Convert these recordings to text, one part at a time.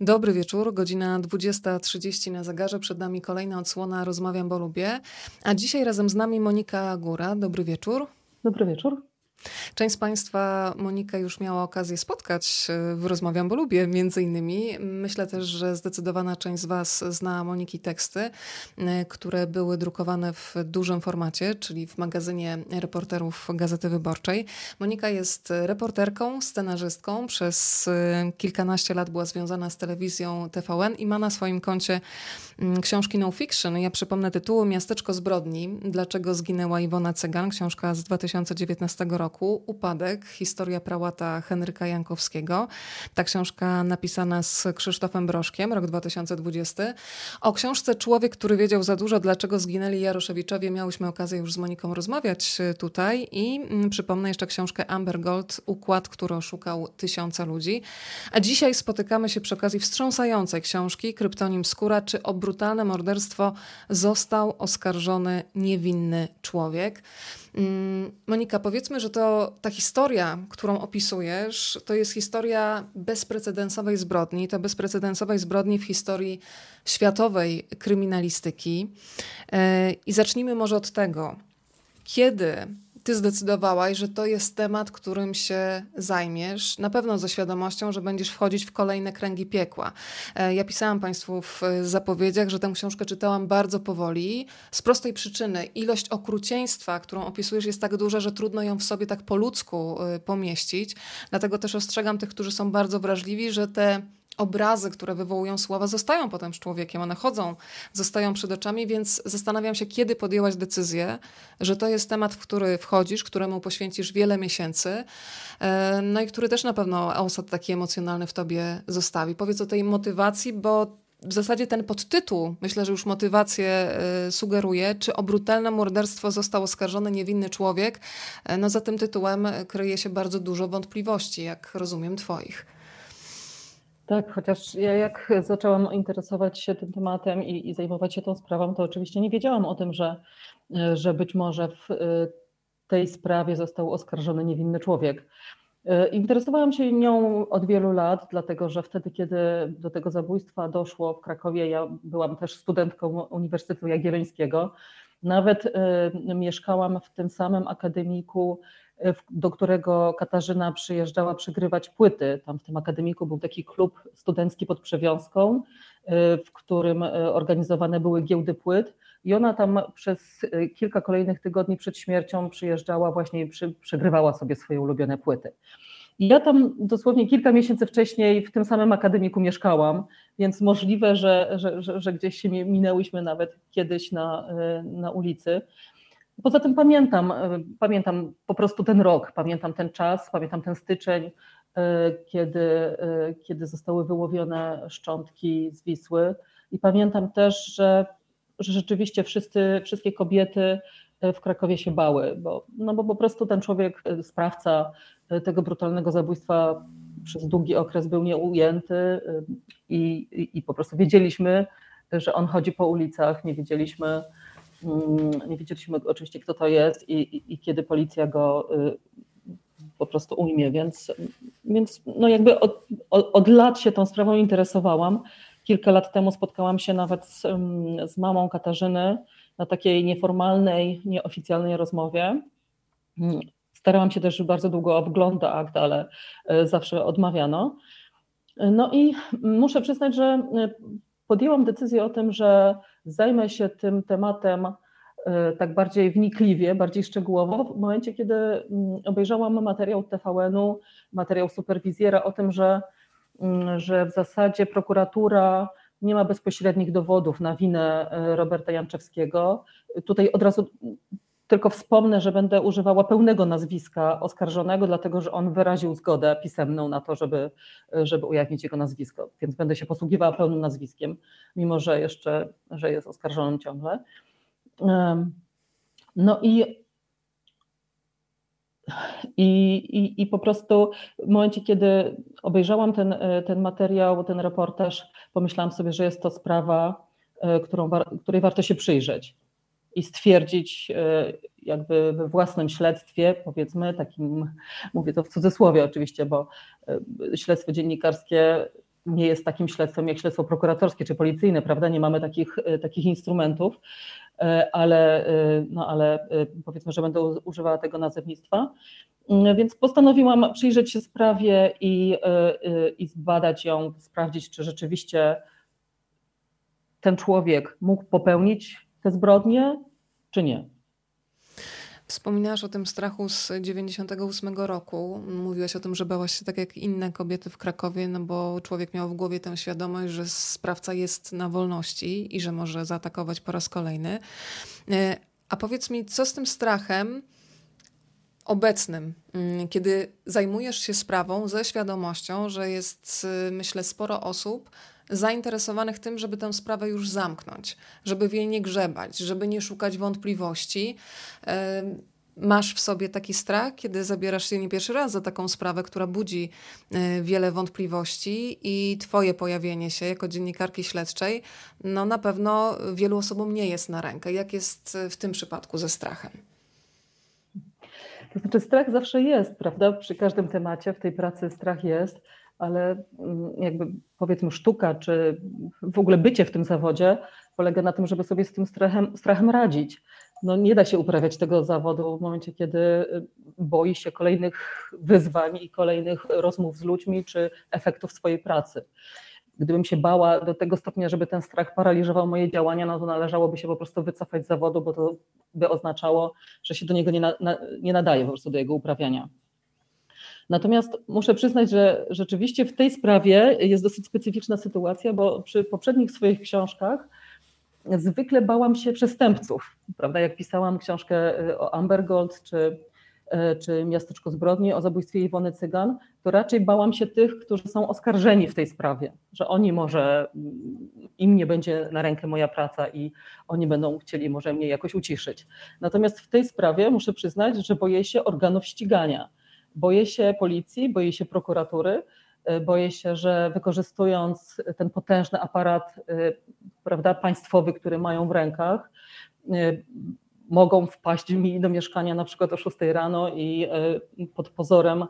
Dobry wieczór, godzina 20.30 na zegarze. Przed nami kolejna odsłona Rozmawiam, bo lubię. A dzisiaj razem z nami Monika Góra. Dobry wieczór. Dobry wieczór. Część z Państwa Monika już miała okazję spotkać e, w Rozmawiam, bo lubię między innymi. Myślę też, że zdecydowana część z Was zna Moniki teksty, e, które były drukowane w dużym formacie, czyli w magazynie reporterów Gazety Wyborczej. Monika jest reporterką, scenarzystką. Przez e, kilkanaście lat była związana z telewizją TVN i ma na swoim koncie książki no fiction. Ja przypomnę tytułu Miasteczko zbrodni. Dlaczego zginęła Iwona Cegan? Książka z 2019 roku roku Upadek, historia prałata Henryka Jankowskiego. Ta książka napisana z Krzysztofem Broszkiem, rok 2020. O książce Człowiek, który wiedział za dużo, dlaczego zginęli Jaroszewiczowie, miałyśmy okazję już z Moniką rozmawiać e, tutaj i mm, przypomnę jeszcze książkę Amber Gold, Układ, który oszukał tysiące ludzi. A dzisiaj spotykamy się przy okazji wstrząsającej książki Kryptonim Skóra, czy o brutalne morderstwo został oskarżony niewinny człowiek. Mm, Monika, powiedzmy, że to ta historia, którą opisujesz, to jest historia bezprecedensowej zbrodni, to bezprecedensowej zbrodni w historii światowej kryminalistyki. E, I zacznijmy może od tego, kiedy ty zdecydowałaś, że to jest temat, którym się zajmiesz, na pewno ze świadomością, że będziesz wchodzić w kolejne kręgi piekła. E, ja pisałam Państwu w zapowiedziach, że tę książkę czytałam bardzo powoli, z prostej przyczyny. Ilość okrucieństwa, którą opisujesz, jest tak duża, że trudno ją w sobie tak po ludzku e, pomieścić. Dlatego też ostrzegam tych, którzy są bardzo wrażliwi, że te obrazy, które wywołują słowa, zostają potem z człowiekiem, one chodzą, zostają przed oczami, więc zastanawiam się, kiedy podjęłaś decyzję, że to jest temat, w który wchodzisz, któremu poświęcisz wiele miesięcy, e, no i który też na pewno osad taki emocjonalny w tobie zostawi. Powiedz o tej motywacji, bo w zasadzie ten podtytuł, myślę, że już motywację e, sugeruje, czy o brutalne morderstwo został oskarżony niewinny człowiek. E, no za tym tytułem kryje się bardzo dużo wątpliwości, jak rozumiem, twoich. Tak, chociaż ja jak zaczęłam interesować się tym tematem i, i, zajmować się tą sprawą, to oczywiście nie wiedziałam o tym, że, że być może w y, tej sprawie został oskarżony niewinny człowiek. Y, interesowałam się nią od wielu lat, dlatego że wtedy, kiedy do tego zabójstwa doszło w Krakowie, ja byłam też studentką Uniwersytetu Jagiellońskiego. Nawet y, mieszkałam w tym samym akademiku do którego Katarzyna przyjeżdżała przegrywać płyty. Tam w tym akademiku był taki klub studencki pod przewiązką, e, w którym e, organizowane były giełdy płyt. I ona tam przez kilka kolejnych tygodni przed śmiercią przyjeżdżała właśnie i przegrywała sobie swoje ulubione płyty. I ja tam dosłownie kilka miesięcy wcześniej w tym samym akademiku mieszkałam, więc możliwe, że, że, że, że gdzieś się minęłyśmy nawet kiedyś na, na ulicy. Poza tym pamiętam, e, pamiętam po prostu ten rok, pamiętam ten czas, pamiętam ten styczeń, e, kiedy, e, kiedy zostały wyłowione szczątki z Wisły. I pamiętam też, że, że rzeczywiście wszyscy, wszystkie kobiety w Krakowie się bały, bo, no bo po prostu ten człowiek, sprawca tego brutalnego zabójstwa przez długi okres był nieujęty i, i, i po prostu wiedzieliśmy, że on chodzi po ulicach, nie wiedzieliśmy, nie wiedzieliśmy oczywiście, kto to jest i, i, i kiedy policja go y, po prostu ujmie, więc, więc no jakby od, od, od, lat się tą sprawą interesowałam. Kilka lat temu spotkałam się nawet z, mm, z mamą Katarzyny na takiej nieformalnej, nieoficjalnej rozmowie. Mm, starałam się też bardzo długo obglądać akt, ale y, zawsze odmawiano. No i muszę przyznać, że y, podjęłam decyzję o tym, że zajmę się tym tematem e, tak bardziej wnikliwie, bardziej szczegółowo w momencie, kiedy mm, obejrzałam materiał TVN-u, materiał superwizjera o tym, że, mm, że w zasadzie prokuratura nie ma bezpośrednich dowodów na winę e, Roberta Janczewskiego. Tutaj od razu tylko wspomnę, że będę używała pełnego nazwiska oskarżonego, dlatego że on wyraził zgodę pisemną na to, żeby, żeby ujawnić jego nazwisko, więc będę się posługiwała pełnym nazwiskiem, mimo że jeszcze że jest oskarżonym ciągle. No i, i, i, i po prostu w momencie, kiedy obejrzałam ten, ten materiał, ten reportaż, pomyślałam sobie, że jest to sprawa, e, którą, której warto się przyjrzeć i stwierdzić e, jakby we własnym śledztwie, powiedzmy, takim, mówię to w cudzysłowie oczywiście, bo e, śledztwo dziennikarskie nie jest takim śledztwem jak śledztwo prokuratorskie czy policyjne, prawda? Nie mamy takich, takich instrumentów, ale, no ale powiedzmy, że będę używała tego nazewnictwa. Więc postanowiłam przyjrzeć się sprawie i, i zbadać ją, sprawdzić, czy rzeczywiście ten człowiek mógł popełnić te zbrodnie, czy nie. Wspominałaś o tym strachu z 98 roku. Mówiłaś o tym, że bałaś się tak jak inne kobiety w Krakowie, no bo człowiek miał w głowie tę świadomość, że sprawca jest na wolności i że może zaatakować po raz kolejny. E, a powiedz mi, co z tym strachem obecnym, mm, kiedy zajmujesz się sprawą ze świadomością, że jest, y, myślę, sporo osób, zainteresowanych tym, żeby tę sprawę już zamknąć, żeby w jej nie grzebać, żeby nie szukać wątpliwości. Masz w sobie taki strach, kiedy zabierasz się nie pierwszy raz za taką sprawę, która budzi e, wiele wątpliwości i Twoje pojawienie się jako dziennikarki śledczej, no na pewno wielu osobom nie jest na rękę. Jak jest w tym przypadku ze strachem? To znaczy, strach zawsze jest, prawda? Przy każdym temacie w tej pracy strach jest ale mm, jakby powiedzmy sztuka, czy w ogóle bycie w tym zawodzie polega na tym, żeby sobie z tym strachem, strachem radzić. No nie da się uprawiać tego zawodu w momencie, kiedy y, boi się kolejnych wyzwań i kolejnych rozmów z ludźmi, czy efektów swojej pracy. Gdybym się bała do tego stopnia, żeby ten strach paraliżował moje działania, no to należałoby się po prostu wycofać z zawodu, bo to by oznaczało, że się do niego nie, na, nie nadaje po prostu do jego uprawiania. Natomiast muszę przyznać, że rzeczywiście w tej sprawie jest dosyć specyficzna sytuacja, bo przy poprzednich swoich książkach zwykle bałam się przestępców. Prawda? Jak pisałam książkę y, o Amber Gold czy, y, czy Miasteczko Zbrodni o zabójstwie Iwony Cygan, to raczej bałam się tych, którzy są oskarżeni w tej sprawie, że oni może, mm, im nie będzie na rękę moja praca i oni będą chcieli może mnie jakoś uciszyć. Natomiast w tej sprawie muszę przyznać, że boję się organów ścigania Boję się policji, boję się prokuratury, e, boję się, że wykorzystując ten potężny aparat e, prawda, państwowy, który mają w rękach, e, mogą wpaść mi do mieszkania na przykład o 6 rano i pod pozorem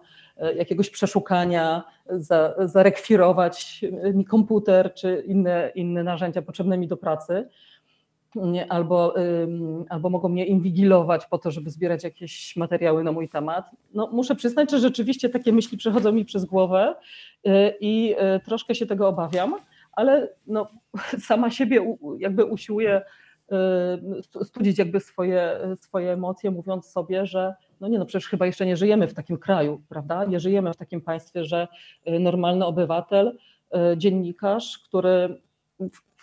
jakiegoś przeszukania za, zarekwirować mi komputer czy inne, inne narzędzia potrzebne mi do pracy albo, albo mogą mnie inwigilować po to, żeby zbierać jakieś materiały na mój temat. No, muszę przyznać, że rzeczywiście takie myśli przechodzą mi przez głowę y, i y, troszkę się tego obawiam, ale no, sama siebie jakby usiłuję y, studzić jakby swoje, swoje emocje, mówiąc sobie, że no nie no, przecież chyba jeszcze nie żyjemy w takim kraju, prawda? Nie żyjemy w takim państwie, że normalny obywatel, dziennikarz, który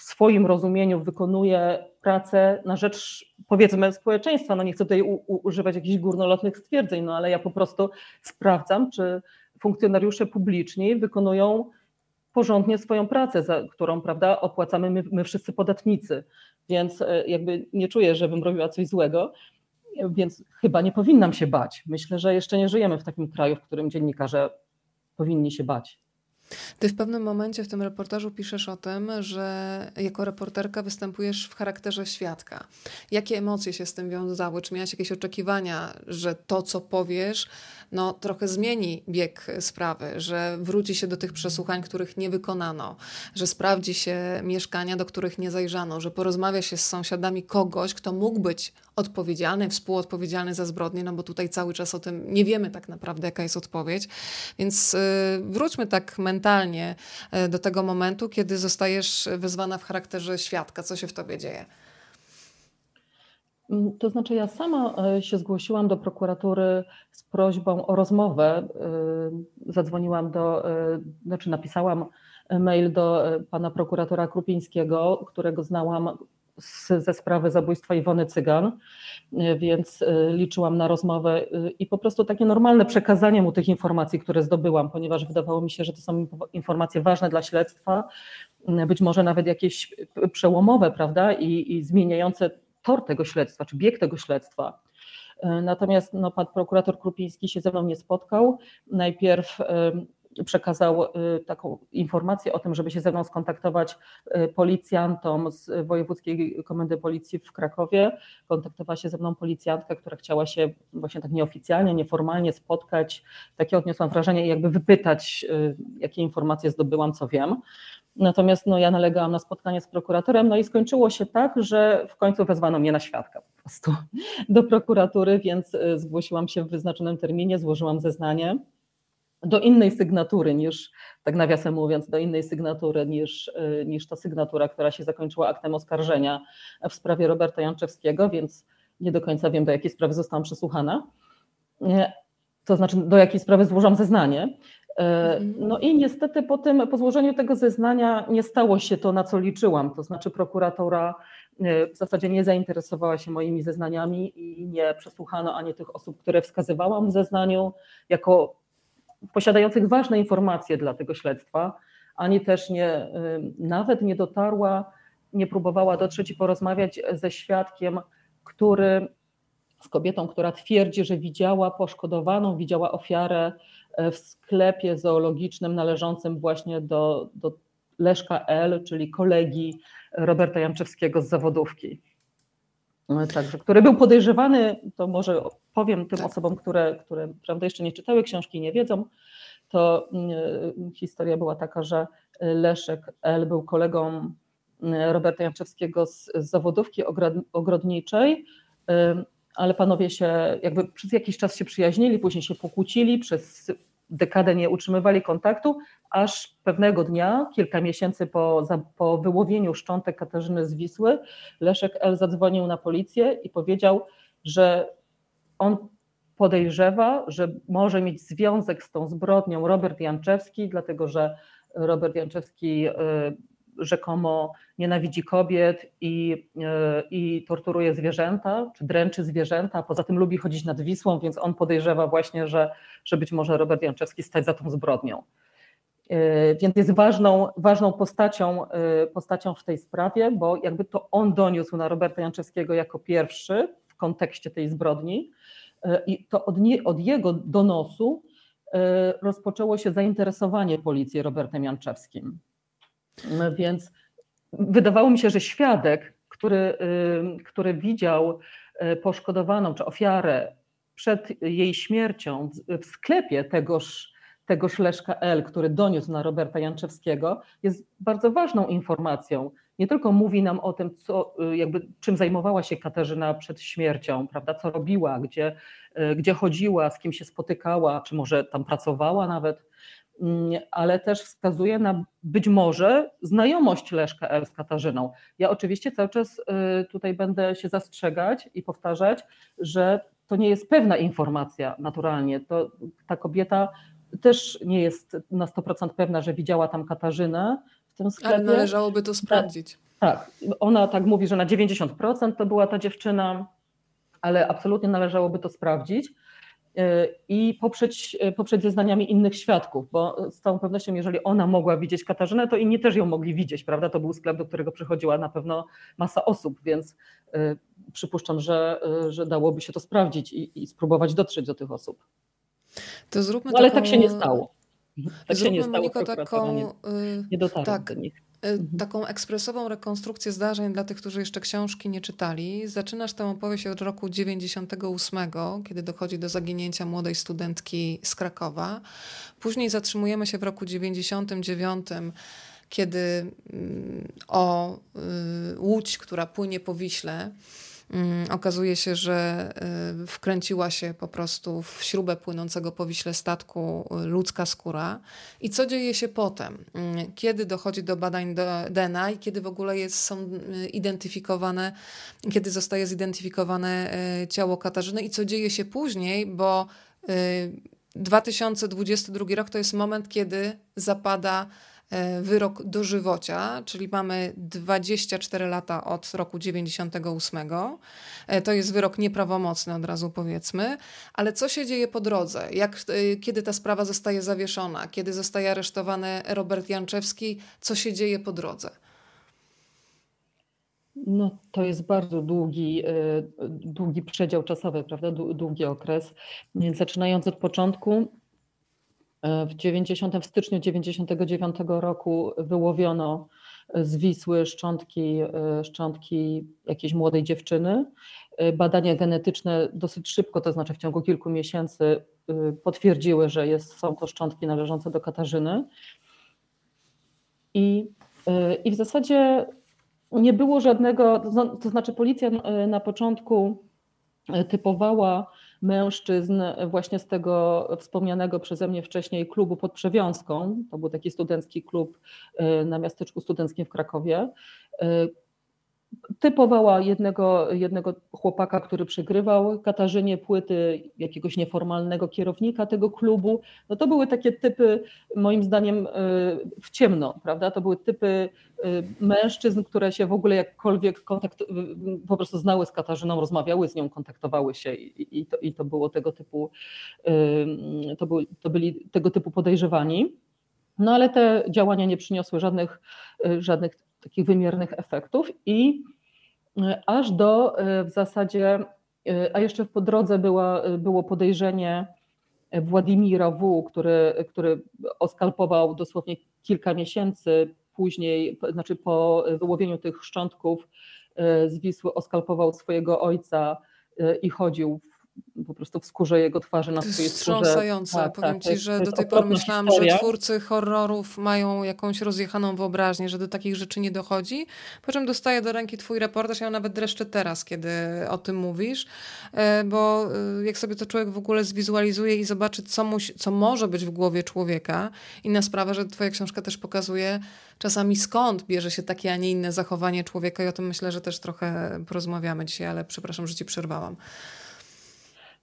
w swoim rozumieniu wykonuje pracę na rzecz, powiedzmy, społeczeństwa. No nie chcę tutaj u, u, używać jakichś górnolotnych stwierdzeń, no ale ja po prostu sprawdzam, czy funkcjonariusze publiczni wykonują porządnie swoją pracę, za którą prawda, opłacamy my, my wszyscy podatnicy. Więc e, jakby nie czuję, żebym robiła coś złego, więc chyba nie powinnam się bać. Myślę, że jeszcze nie żyjemy w takim kraju, w którym dziennikarze powinni się bać. Ty w pewnym momencie w tym reportażu piszesz o tym, że jako reporterka występujesz w charakterze świadka. Jakie emocje się z tym wiązały? Czy miałaś jakieś oczekiwania, że to, co powiesz, no, trochę zmieni bieg sprawy, że wróci się do tych przesłuchań, których nie wykonano, że sprawdzi się mieszkania, do których nie zajrzano, że porozmawia się z sąsiadami kogoś, kto mógł być odpowiedzialny, współodpowiedzialny za zbrodnię, no bo tutaj cały czas o tym nie wiemy tak naprawdę, jaka jest odpowiedź. Więc y, wróćmy tak mentalnie y, do tego momentu, kiedy zostajesz wezwana w charakterze świadka. Co się w tobie dzieje? Mm, to znaczy, ja sama e, się zgłosiłam do prokuratury z prośbą o rozmowę. E, zadzwoniłam do, e, znaczy napisałam mail do pana prokuratora Krupińskiego, którego znałam z, ze sprawy zabójstwa Iwony Cygan, więc liczyłam na rozmowę i po prostu takie normalne przekazanie mu tych informacji, które zdobyłam, ponieważ wydawało mi się, że to są informacje ważne dla śledztwa, być może nawet jakieś przełomowe, prawda, i, i zmieniające tor tego śledztwa, czy bieg tego śledztwa. E, natomiast no, pan prokurator Krupiński się ze mną nie spotkał. Najpierw przekazał taką informację o tym, żeby się ze mną skontaktować policjantom z Wojewódzkiej Komendy Policji w Krakowie. Kontaktowała się ze mną policjantka, która chciała się właśnie tak nieoficjalnie, nieformalnie spotkać. Takie odniosłam wrażenie i jakby wypytać, jakie informacje zdobyłam, co wiem. Natomiast no, ja nalegałam na spotkanie z prokuratorem, no i skończyło się tak, że w końcu wezwano mnie na świadka po prostu do prokuratury, więc y, zgłosiłam się w wyznaczonym terminie, złożyłam zeznanie do innej sygnatury niż, tak nawiasem mówiąc, do innej sygnatury niż, y, niż ta sygnatura, która się zakończyła aktem oskarżenia w sprawie Roberta Janczewskiego, więc nie do końca wiem, do jakiej sprawy zostałam przesłuchana. To znaczy, do jakiej sprawy złożam zeznanie. E, mhm. No i niestety po tym, po złożeniu tego zeznania nie stało się to, na co liczyłam. To znaczy prokuratora w zasadzie nie zainteresowała się moimi zeznaniami i nie przesłuchano ani tych osób, które wskazywałam w zeznaniu jako posiadających ważne informacje dla tego śledztwa, ani też nie, e, nawet nie dotarła, nie próbowała dotrzeć i porozmawiać ze świadkiem, który z kobietą, która twierdzi, że widziała poszkodowaną, widziała ofiarę E, w sklepie zoologicznym należącym właśnie do, do Leszka L., czyli kolegi Roberta Janczewskiego z zawodówki. E, także, który był podejrzewany, to może powiem tym tak. osobom, które, które prawda, jeszcze nie czytały książki i nie wiedzą, to y, historia była taka, że Leszek L. był kolegą Roberta Janczewskiego z, z zawodówki ogrodniczej, ale panowie się jakby przez jakiś czas się przyjaźnili, później się pokłócili, przez dekadę nie utrzymywali kontaktu, aż pewnego dnia, kilka miesięcy po, po wyłowieniu szczątek Katarzyny z Wisły, Leszek L. zadzwonił na policję i powiedział, że on podejrzewa, że może mieć związek z tą zbrodnią Robert Janczewski, dlatego że Robert Janczewski y, rzekomo nienawidzi kobiet i, e, i torturuje zwierzęta, czy dręczy zwierzęta, poza tym lubi chodzić nad Wisłą, więc on podejrzewa właśnie, że, że być może Robert Janczewski stać za tą zbrodnią. E, więc jest ważną, ważną postacią, e, postacią w tej sprawie, bo jakby to on doniósł na Roberta Janczewskiego jako pierwszy w kontekście tej zbrodni i to od, nie, od jego donosu rozpoczęło się zainteresowanie policji Robertem Janczewskim. Więc wydawało mi się, że świadek, który, który widział y, poszkodowaną czy ofiarę przed jej śmiercią w sklepie tegoż, tegoż Leszka L., który doniósł na Roberta Janczewskiego, jest bardzo ważną informacją. Nie tylko mówi nam o tym, co, y, jakby, czym zajmowała się Katarzyna przed śmiercią, prawda, co robiła, gdzie, y, gdzie chodziła, z kim się spotykała, czy może tam pracowała nawet, ale też wskazuje na być może znajomość Leszka L. z Katarzyną. Ja oczywiście cały czas y, tutaj będę się zastrzegać i powtarzać, że to nie jest pewna informacja naturalnie. To, ta kobieta też nie jest na 100% pewna, że widziała tam Katarzynę w tym sklepie. Ale należałoby to sprawdzić. Tak, tak. ona tak mówi, że na 90% to była ta dziewczyna, ale absolutnie należałoby to sprawdzić i poprzeć, poprzeć zeznaniami innych świadków, bo z całą pewnością, jeżeli ona mogła widzieć Katarzynę, to inni też ją mogli widzieć, prawda? To był sklep, do którego przychodziła na pewno masa osób, więc y, przypuszczam, że, y, że dałoby się to sprawdzić i, i spróbować dotrzeć do tych osób. To zróbmy no, ale taką... tak się nie stało. Tak zróbmy, się nie stało. Moniko, taką, nie, y, nie dotarł tak, do nich. E, mhm. taką ekspresową rekonstrukcję zdarzeń dla tych, którzy jeszcze książki nie czytali. Zaczynasz tę opowieść od roku 98, kiedy dochodzi do zaginięcia młodej studentki z Krakowa. Później zatrzymujemy się w roku 99, kiedy mm, o y, łódź, która płynie po Wiśle, okazuje się, że y, wkręciła się po prostu w śrubę płynącego po Wiśle statku y, ludzka skóra. I co dzieje się potem? Mm, kiedy dochodzi do badań DNA i kiedy w ogóle jest, są y, identyfikowane, kiedy zostaje zidentyfikowane ciało Katarzyny i co dzieje się później, bo 2022 rok to jest moment, kiedy zapada wyrok dożywocia, czyli mamy 24 lata od roku 98. E, to jest wyrok nieprawomocny, od razu powiedzmy. Ale co się dzieje po drodze? Jak, e, kiedy ta sprawa zostaje zawieszona? Kiedy zostaje aresztowany Robert Janczewski? Co się dzieje po drodze? No, to jest bardzo długi, długi przedział czasowy, prawda? Długi okres. Więc zaczynając od początku, W, 90, w styczniu 1999 roku wyłowiono z Wisły szczątki, szczątki jakiejś młodej dziewczyny. Badania genetyczne dosyć szybko, to znaczy w ciągu kilku miesięcy, potwierdziły, że jest, są to szczątki należące do Katarzyny. I, I w zasadzie nie było żadnego, to znaczy policja na początku typowała mężczyzn właśnie z tego wspomnianego przeze mnie wcześniej klubu pod Przewiązką. To był taki studencki klub e, na miasteczku studenckim w Krakowie. Typowała jednego, jednego chłopaka, który przegrywał Katarzynie płyty, jakiegoś nieformalnego kierownika tego klubu. No to były takie typy, moim zdaniem, y, w ciemno, prawda? To były typy y, mężczyzn, które się w ogóle jakkolwiek kontakt, y, po prostu znały z Katarzyną, rozmawiały z nią, kontaktowały się i, i, to, i to było tego typu, to, był, to byli tego typu podejrzewani. No ale te działania nie przyniosły żadnych, żadnych takich wymiernych efektów i e, aż do e, w zasadzie, e, a jeszcze po drodze była, było podejrzenie Władimira W., który, który oskalpował dosłownie kilka miesięcy później, znaczy po wyłowieniu tych szczątków z Wisły, oskalpował swojego ojca i chodził po prostu w skórze jego twarzy na swojej skórze. Wstrząsające. Tak, Powiem tak, ci, że do tej pory myślałam, historia. że twórcy horrorów mają jakąś rozjechaną wyobraźnię, że do takich rzeczy nie dochodzi. Po czym dostaję do ręki twój reportaż, ja nawet dreszcze teraz, kiedy o tym mówisz, e, bo e, jak sobie to człowiek w ogóle zwizualizuje i zobaczy, co, musi, co może być w głowie człowieka, inna sprawa, że twoja książka też pokazuje czasami skąd bierze się takie, a nie inne zachowanie człowieka i o tym myślę, że też trochę porozmawiamy dzisiaj, ale przepraszam, że ci przerwałam.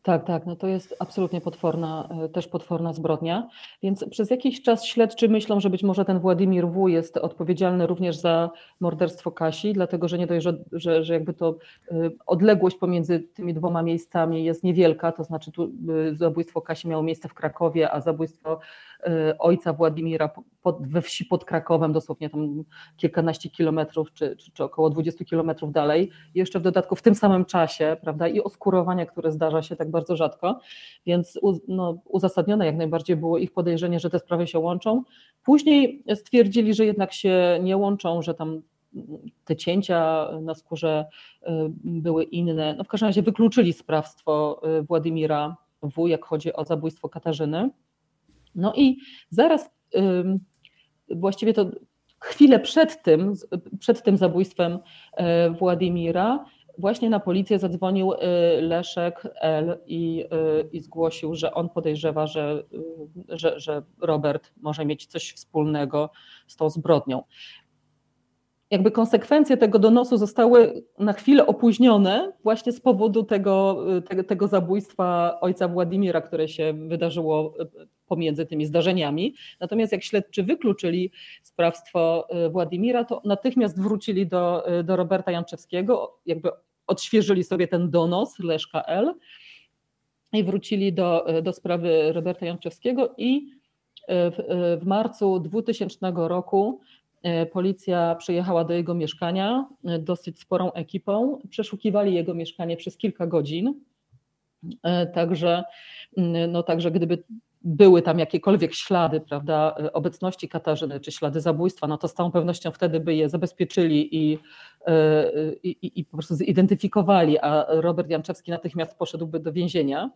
Tak, tak, no to jest absolutnie potworna, e, też potworna zbrodnia. Więc przez jakiś czas śledczy myślą, że być może ten Władimir W. jest odpowiedzialny również za morderstwo Kasi, dlatego że nie dość, że, że, że jakby to e, odległość pomiędzy tymi dwoma miejscami jest niewielka, to znaczy tu e, zabójstwo Kasi miało miejsce w Krakowie, a zabójstwo ojca Władimira pod, we wsi pod Krakowem, dosłownie tam kilkanaście kilometrów, czy, czy, czy około 20 kilometrów dalej. jeszcze w dodatku w tym samym czasie, prawda, i oskurowanie, które zdarza się tak bardzo rzadko, więc no, uzasadnione jak najbardziej było ich podejrzenie, że te sprawy się łączą. Później stwierdzili, że jednak się nie łączą, że tam te cięcia na skórze y, były inne. No w każdym razie wykluczyli sprawstwo y, Władimira W., jak chodzi o zabójstwo Katarzyny. No i zaraz właściwie to chwilę przed tym, przed tym zabójstwem Władimira, właśnie na policję zadzwonił e, Leszek L. I, e, i zgłosił, że on podejrzewa, że, że, że Robert może mieć coś wspólnego z tą zbrodnią jakby konsekwencje tego donosu zostały na chwilę opóźnione właśnie z powodu tego, tego, tego, zabójstwa ojca Władimira, które się wydarzyło pomiędzy tymi zdarzeniami. Natomiast jak śledczy wykluczyli sprawstwo y, Władimira, to natychmiast wrócili do, y, do Roberta Janczewskiego, jakby odświeżyli sobie ten donos Leszka L. i wrócili do, y, do sprawy Roberta Janczewskiego i w, w marcu 2000 roku policja przyjechała do jego mieszkania dosyć sporą ekipą. Przeszukiwali jego mieszkanie przez kilka godzin. Także, no, także gdyby były tam jakiekolwiek ślady prawda, obecności Katarzyny czy ślady zabójstwa, no to z całą pewnością wtedy by je zabezpieczyli i, e, i, i po prostu zidentyfikowali, a Robert Janczewski natychmiast poszedłby do więzienia.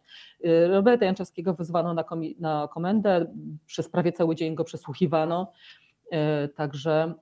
E, Roberta Janczewskiego wezwano na, komi- na komendę, przez prawie cały dzień go przesłuchiwano. E, także,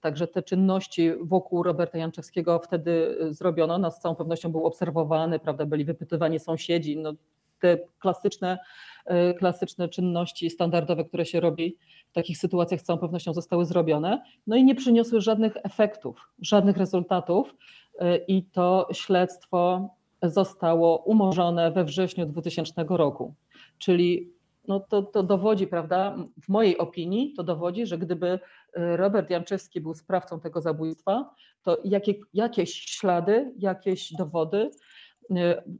także te czynności wokół Roberta Janczewskiego wtedy zrobiono. No, z całą pewnością był obserwowany, prawda, byli wypytywani sąsiedzi. No, te klasyczne E, klasyczne czynności standardowe, które się robi w takich sytuacjach z całą pewnością zostały zrobione, no i nie przyniosły żadnych efektów, żadnych rezultatów e, i to śledztwo zostało umorzone we wrześniu 2000 roku. Czyli no to, to dowodzi, prawda, w mojej opinii to dowodzi, że gdyby e, Robert Janczewski był sprawcą tego zabójstwa, to jakie, jakieś ślady, jakieś dowody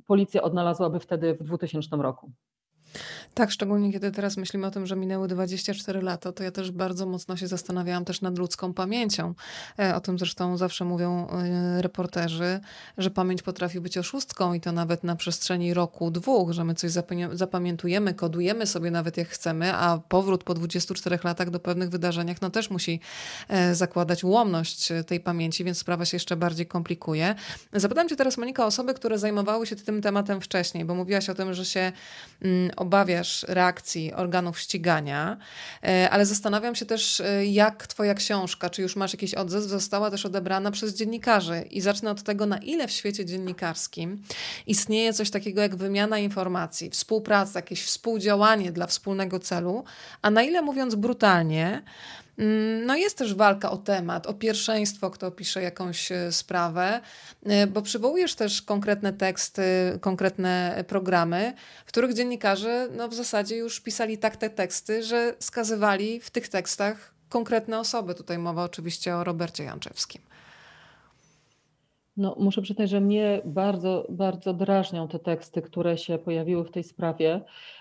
policja odnalazłaby wtedy w 2000 roku. Tak, szczególnie kiedy teraz myślimy o tym, że minęły 24 lata, to ja też bardzo mocno się zastanawiałam też nad ludzką pamięcią. E, o tym zresztą zawsze mówią e, reporterzy, że pamięć potrafi być oszustką i to nawet na przestrzeni roku, dwóch, że my coś zapamiętujemy, kodujemy sobie nawet jak chcemy, a powrót po 24 latach do pewnych wydarzeniach no też musi e, zakładać ułomność tej pamięci, więc sprawa się jeszcze bardziej komplikuje. Zapytam cię teraz Monika osoby, które zajmowały się tym tematem wcześniej, bo mówiłaś o tym, że się mm, obawiasz reakcji organów ścigania, e, ale zastanawiam się też, e, jak Twoja książka, czy już masz jakiś odzew, została też odebrana przez dziennikarzy. I zacznę od tego, na ile w świecie dziennikarskim istnieje coś takiego jak wymiana informacji, współpraca, jakieś współdziałanie dla wspólnego celu, a na ile mówiąc brutalnie, no jest też walka o temat, o pierwszeństwo, kto pisze jakąś e, sprawę, e, bo przywołujesz też konkretne teksty, konkretne programy, w których dziennikarze no w zasadzie już pisali tak te teksty, że skazywali w tych tekstach konkretne osoby. Tutaj mowa oczywiście o Robercie Janczewskim. No, muszę przyznać, że mnie bardzo, bardzo drażnią te teksty, które się pojawiły w tej sprawie.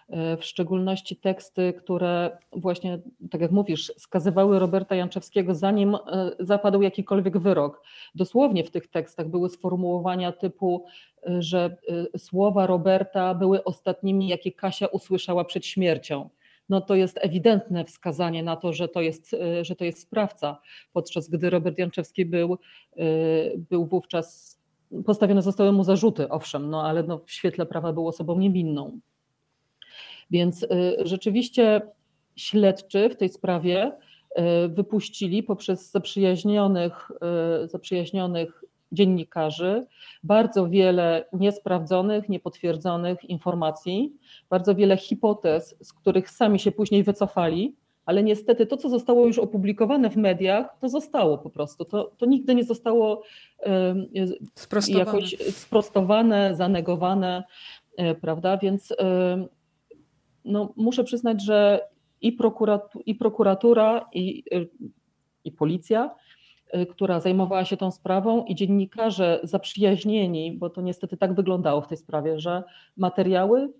E, w szczególności teksty, które właśnie, tak jak mówisz, skazywały Roberta Janczewskiego, zanim e, zapadł jakikolwiek wyrok. Dosłownie w tych tekstach były sformułowania typu, e, że słowa Roberta były ostatnimi, jakie Kasia usłyszała przed śmiercią no to jest ewidentne wskazanie na to, że to jest, że to jest sprawca, podczas gdy Robert Janczewski był, był wówczas, postawione zostały mu zarzuty, owszem, no ale no w świetle prawa był osobą niewinną. Więc y, rzeczywiście śledczy w tej sprawie y, wypuścili poprzez zaprzyjaźnionych, y, zaprzyjaźnionych dziennikarzy bardzo wiele niesprawdzonych, niepotwierdzonych informacji, bardzo wiele hipotez, z których sami się później wycofali, ale niestety to, co zostało już opublikowane w mediach, to zostało po prostu. To, to nigdy nie zostało sprostowane. jakoś sprostowane, zanegowane, prawda? Więc no, muszę przyznać, że i, prokuratu, i prokuratura, i, i policja, y, która zajmowała się tą sprawą, i dziennikarze zaprzyjaźnieni, bo to niestety tak wyglądało w tej sprawie, że materiały,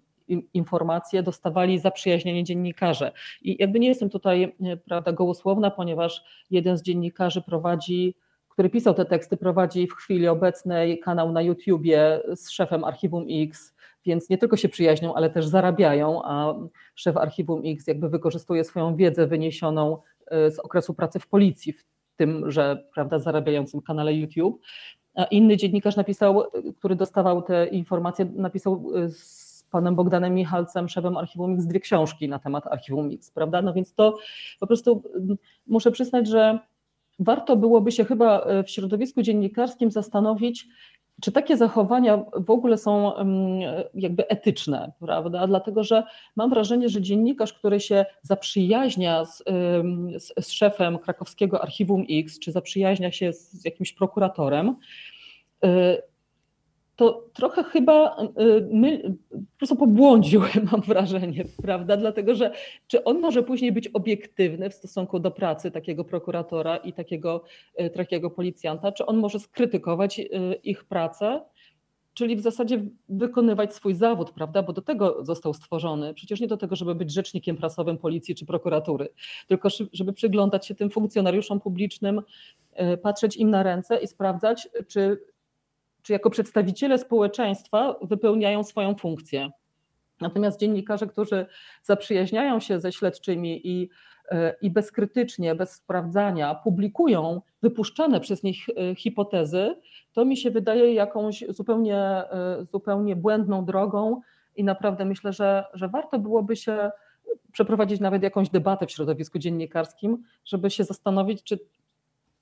informacje dostawali zaprzyjaźnieni dziennikarze. I jakby nie jestem tutaj y, prawda, gołosłowna, ponieważ jeden z dziennikarzy prowadzi który pisał te teksty, prowadzi w chwili obecnej kanał na YouTubie z szefem Archiwum X, więc nie tylko się przyjaźnią, ale też zarabiają, a szef Archiwum X jakby wykorzystuje swoją wiedzę wyniesioną e, z okresu pracy w policji, w tym, że prawda, zarabiającym kanale YouTube. A inny dziennikarz napisał, który dostawał te informacje, napisał e, z panem Bogdanem Michalcem, szefem Archiwum X, dwie książki na temat Archiwum X, prawda? No więc to po prostu muszę przyznać, że warto byłoby się chyba w środowisku dziennikarskim zastanowić, czy takie zachowania w ogóle są jakby etyczne, prawda? Dlatego, że mam wrażenie, że dziennikarz, który się zaprzyjaźnia z, z, z szefem krakowskiego Archiwum X, czy zaprzyjaźnia się z jakimś prokuratorem, y, to trochę chyba y, my, po prostu pobłądził, mam wrażenie, prawda? Dlatego, że czy on może później być obiektywny w stosunku do pracy takiego prokuratora i takiego, y, takiego policjanta, czy on może skrytykować y, ich pracę, czyli w zasadzie wykonywać swój zawód, prawda? Bo do tego został stworzony. Przecież nie do tego, żeby być rzecznikiem prasowym policji czy prokuratury, tylko żeby przyglądać się tym funkcjonariuszom publicznym, patrzeć im na ręce i sprawdzać, czy czy jako przedstawiciele społeczeństwa wypełniają swoją funkcję. Natomiast dziennikarze, którzy zaprzyjaźniają się ze śledczymi i, e, i bezkrytycznie, bez sprawdzania publikują wypuszczane przez nich e, hipotezy, to mi się wydaje jakąś zupełnie, e, zupełnie błędną drogą i naprawdę myślę, że, że warto byłoby się przeprowadzić nawet jakąś debatę w środowisku dziennikarskim, żeby się zastanowić, czy,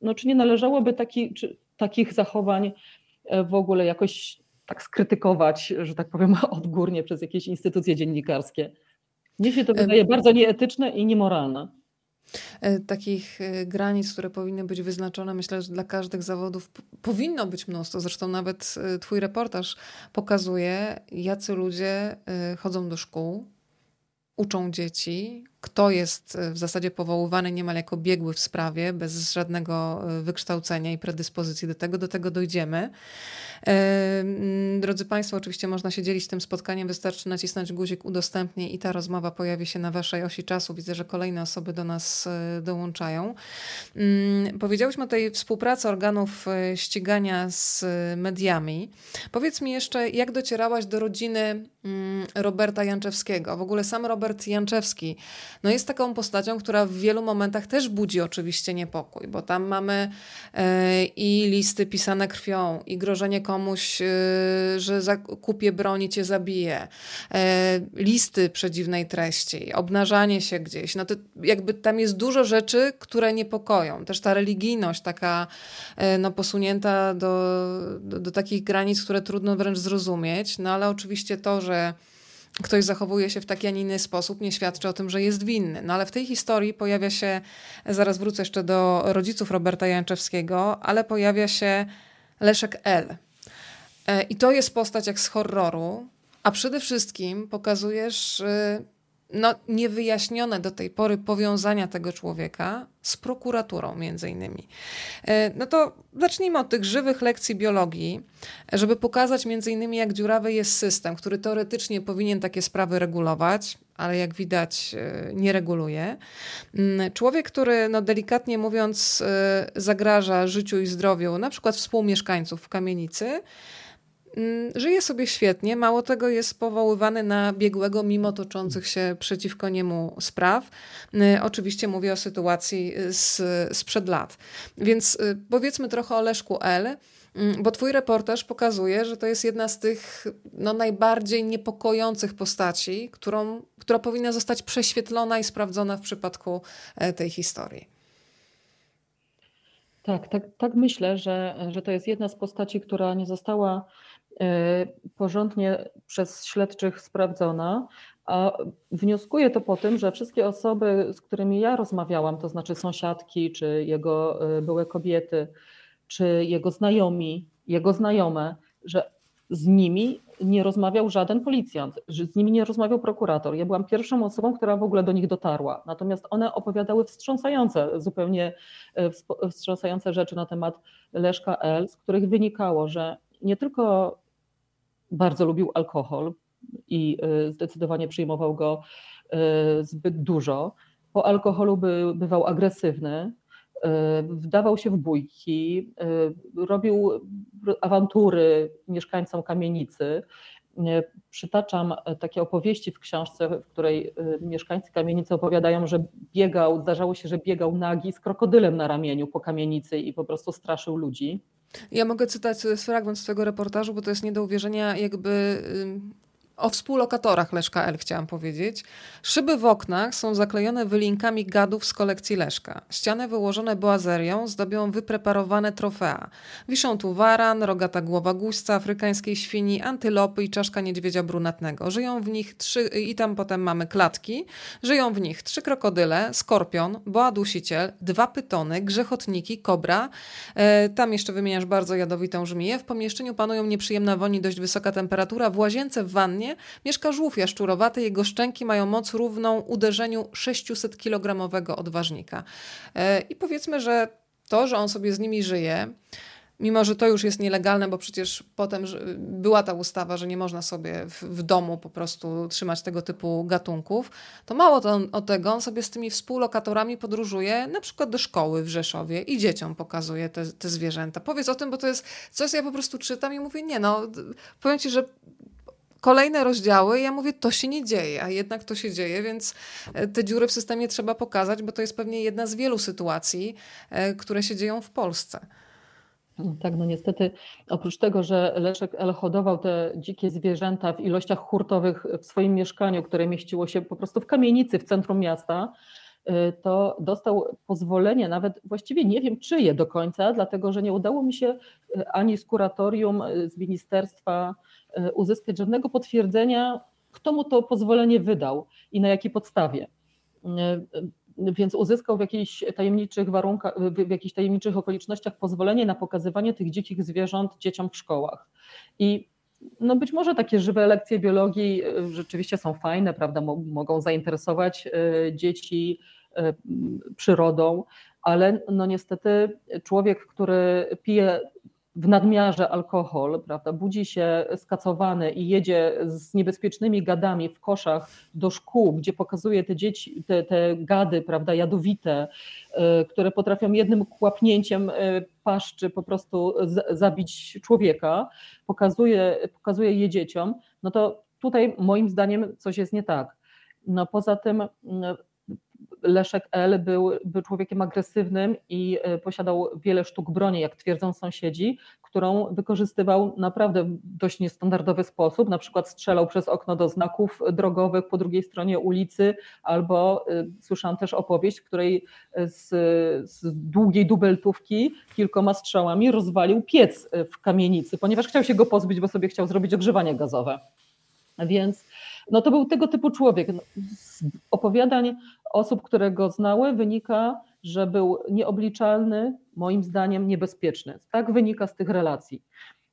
no, czy nie należałoby taki, czy, takich zachowań w ogóle jakoś tak skrytykować, że tak powiem, odgórnie przez jakieś instytucje dziennikarskie. Mnie się to wydaje bardzo nieetyczne i niemoralne. E, takich e, granic, które powinny być wyznaczone, myślę, że dla każdych zawodów powinno być mnóstwo. Zresztą nawet Twój reportaż pokazuje, jacy ludzie chodzą do szkół, uczą dzieci, kto jest w zasadzie powoływany niemal jako biegły w sprawie, bez żadnego wykształcenia i predyspozycji do tego, do tego dojdziemy. Drodzy Państwo, oczywiście można się dzielić tym spotkaniem, wystarczy nacisnąć guzik udostępnij i ta rozmowa pojawi się na Waszej osi czasu. Widzę, że kolejne osoby do nas e, dołączają. Mm, powiedziałyśmy o tej współpracy organów e, ścigania z mediami. Powiedz mi jeszcze, jak docierałaś do rodziny mm, Roberta Janczewskiego? W ogóle sam Robert Janczewski no jest taką postacią, która w wielu momentach też budzi oczywiście niepokój, bo tam mamy e, i listy pisane krwią, i grożenie komuś, y, że kupię broń i cię zabiję, e, listy przedziwnej treści, obnażanie się gdzieś. No to jakby tam jest dużo rzeczy, które niepokoją. Też ta religijność taka e, no, posunięta do, do, do takich granic, które trudno wręcz zrozumieć. No ale oczywiście to, że ktoś zachowuje się w taki, a nie inny sposób, nie świadczy o tym, że jest winny. No ale w tej historii pojawia się, zaraz wrócę jeszcze do rodziców Roberta Janczewskiego, ale pojawia się Leszek L. E, I to jest postać jak z horroru, a przede wszystkim pokazujesz y, no, niewyjaśnione do tej pory powiązania tego człowieka z prokuraturą między innymi. E, no to zacznijmy od tych żywych lekcji biologii, żeby pokazać między innymi jak dziurawy jest system, który teoretycznie powinien takie sprawy regulować, ale jak widać e, nie reguluje. Mm, człowiek, który no delikatnie mówiąc zagraża życiu i zdrowiu na przykład współmieszkańców w kamienicy, żyje sobie świetnie, mało tego jest powoływany na biegłego mimo toczących się przeciwko niemu spraw. Y, oczywiście mówię o sytuacji z, sprzed lat. Więc y, powiedzmy trochę o Leszku L., mm, bo twój reportaż pokazuje, że to jest jedna z tych no, najbardziej niepokojących postaci, którą, która powinna zostać prześwietlona i sprawdzona w przypadku e, tej historii. Tak, tak, tak myślę, że, że to jest jedna z postaci, która nie została porządnie przez śledczych sprawdzona, a wnioskuję to po tym, że wszystkie osoby, z którymi ja rozmawiałam, to znaczy sąsiadki, czy jego e, były kobiety, czy jego znajomi, jego znajome, że z nimi nie rozmawiał żaden policjant, że z nimi nie rozmawiał prokurator. Ja byłam pierwszą osobą, która w ogóle do nich dotarła. Natomiast one opowiadały wstrząsające, zupełnie e, wstrząsające rzeczy na temat Leszka L., z których wynikało, że nie tylko bardzo lubił alkohol i y, zdecydowanie przyjmował go y, zbyt dużo. Po alkoholu by, bywał agresywny, y, wdawał się w bójki, robił awantury mieszkańcom kamienicy. Przytaczam takie opowieści w książce, w której mieszkańcy kamienicy opowiadają, że biegał, zdarzało się, że biegał nagi z krokodylem na ramieniu po kamienicy i po prostu straszył ludzi. Ja mogę cytać fragment z twojego reportażu, bo to jest nie do uwierzenia, jakby o współlokatorach Leszka L chciałam powiedzieć. Szyby w oknach są zaklejone wylinkami gadów z kolekcji Leszka. Ściany wyłożone boazerią zdobią wypreparowane trofea. Wiszą tu waran, rogata głowa guźca, afrykańskiej świni, antylopy i czaszka niedźwiedzia brunatnego. Żyją w nich trzy, i tam potem mamy klatki. Żyją w nich trzy krokodyle, skorpion, boa dusiciel, dwa pytony, grzechotniki, kobra. E, tam jeszcze wymieniasz bardzo jadowitą żmiję. W pomieszczeniu panują nieprzyjemna woni, dość wysoka temperatura. W łazience w wannie mieszka żółw jaszczurowaty. Jego szczęki mają moc równą uderzeniu 600-kilogramowego odważnika. E, I powiedzmy, że to, że on sobie z nimi żyje, mimo że to już jest nielegalne, bo przecież potem była ta ustawa, że nie można sobie w, w domu po prostu trzymać tego typu gatunków, to mało to o tego, on sobie z tymi współlokatorami podróżuje na przykład do szkoły w Rzeszowie i dzieciom pokazuje te, te zwierzęta. Powiedz o tym, bo to jest coś, ja po prostu czytam i mówię, nie no, powiem Ci, że kolejne rozdziały ja mówię, to się nie dzieje, a jednak to się dzieje, więc e, te dziury w systemie trzeba pokazać, bo to jest pewnie jedna z wielu sytuacji, e, które się dzieją w Polsce. Tak, no niestety oprócz tego, że Leszek L. hodował te dzikie zwierzęta w ilościach hurtowych w swoim mieszkaniu, które mieściło się po prostu w kamienicy w centrum miasta, e, to dostał pozwolenie, nawet właściwie nie wiem czyje do końca, dlatego że nie udało mi się ani z kuratorium, z ministerstwa uzyskać żadnego potwierdzenia, kto mu to pozwolenie wydał i na jakiej podstawie. E, e, więc uzyskał w jakichś tajemniczych warunkach, w jakichś tajemniczych okolicznościach pozwolenie na pokazywanie tych dzikich zwierząt dzieciom w szkołach. I no być może takie żywe lekcje biologii rzeczywiście są fajne, prawda, mogą zainteresować dzieci przyrodą, ale no niestety człowiek, który pije w nadmiarze alkohol, prawda, budzi się skacowany i jedzie z niebezpiecznymi gadami w koszach do szkół, gdzie pokazuje te dzieci, te, te gady, prawda, jadowite, y, które potrafią jednym kłapnięciem y, paszczy po prostu zabić człowieka, pokazuje, pokazuje je dzieciom, no to tutaj moim zdaniem coś jest nie tak. No poza tym Leszek L. Był, był człowiekiem agresywnym i e, posiadał wiele sztuk broni, jak twierdzą sąsiedzi, którą wykorzystywał naprawdę w dość niestandardowy sposób. Na przykład strzelał przez okno do znaków drogowych po drugiej stronie ulicy, albo e, słyszałam też opowieść, w której z, z długiej dubeltówki kilkoma strzałami rozwalił piec w kamienicy, ponieważ chciał się go pozbyć, bo sobie chciał zrobić ogrzewanie gazowe. Więc no to był tego typu człowiek. No, z opowiadań osób, które go znały, wynika, że był nieobliczalny, moim zdaniem niebezpieczny. Tak wynika z tych relacji.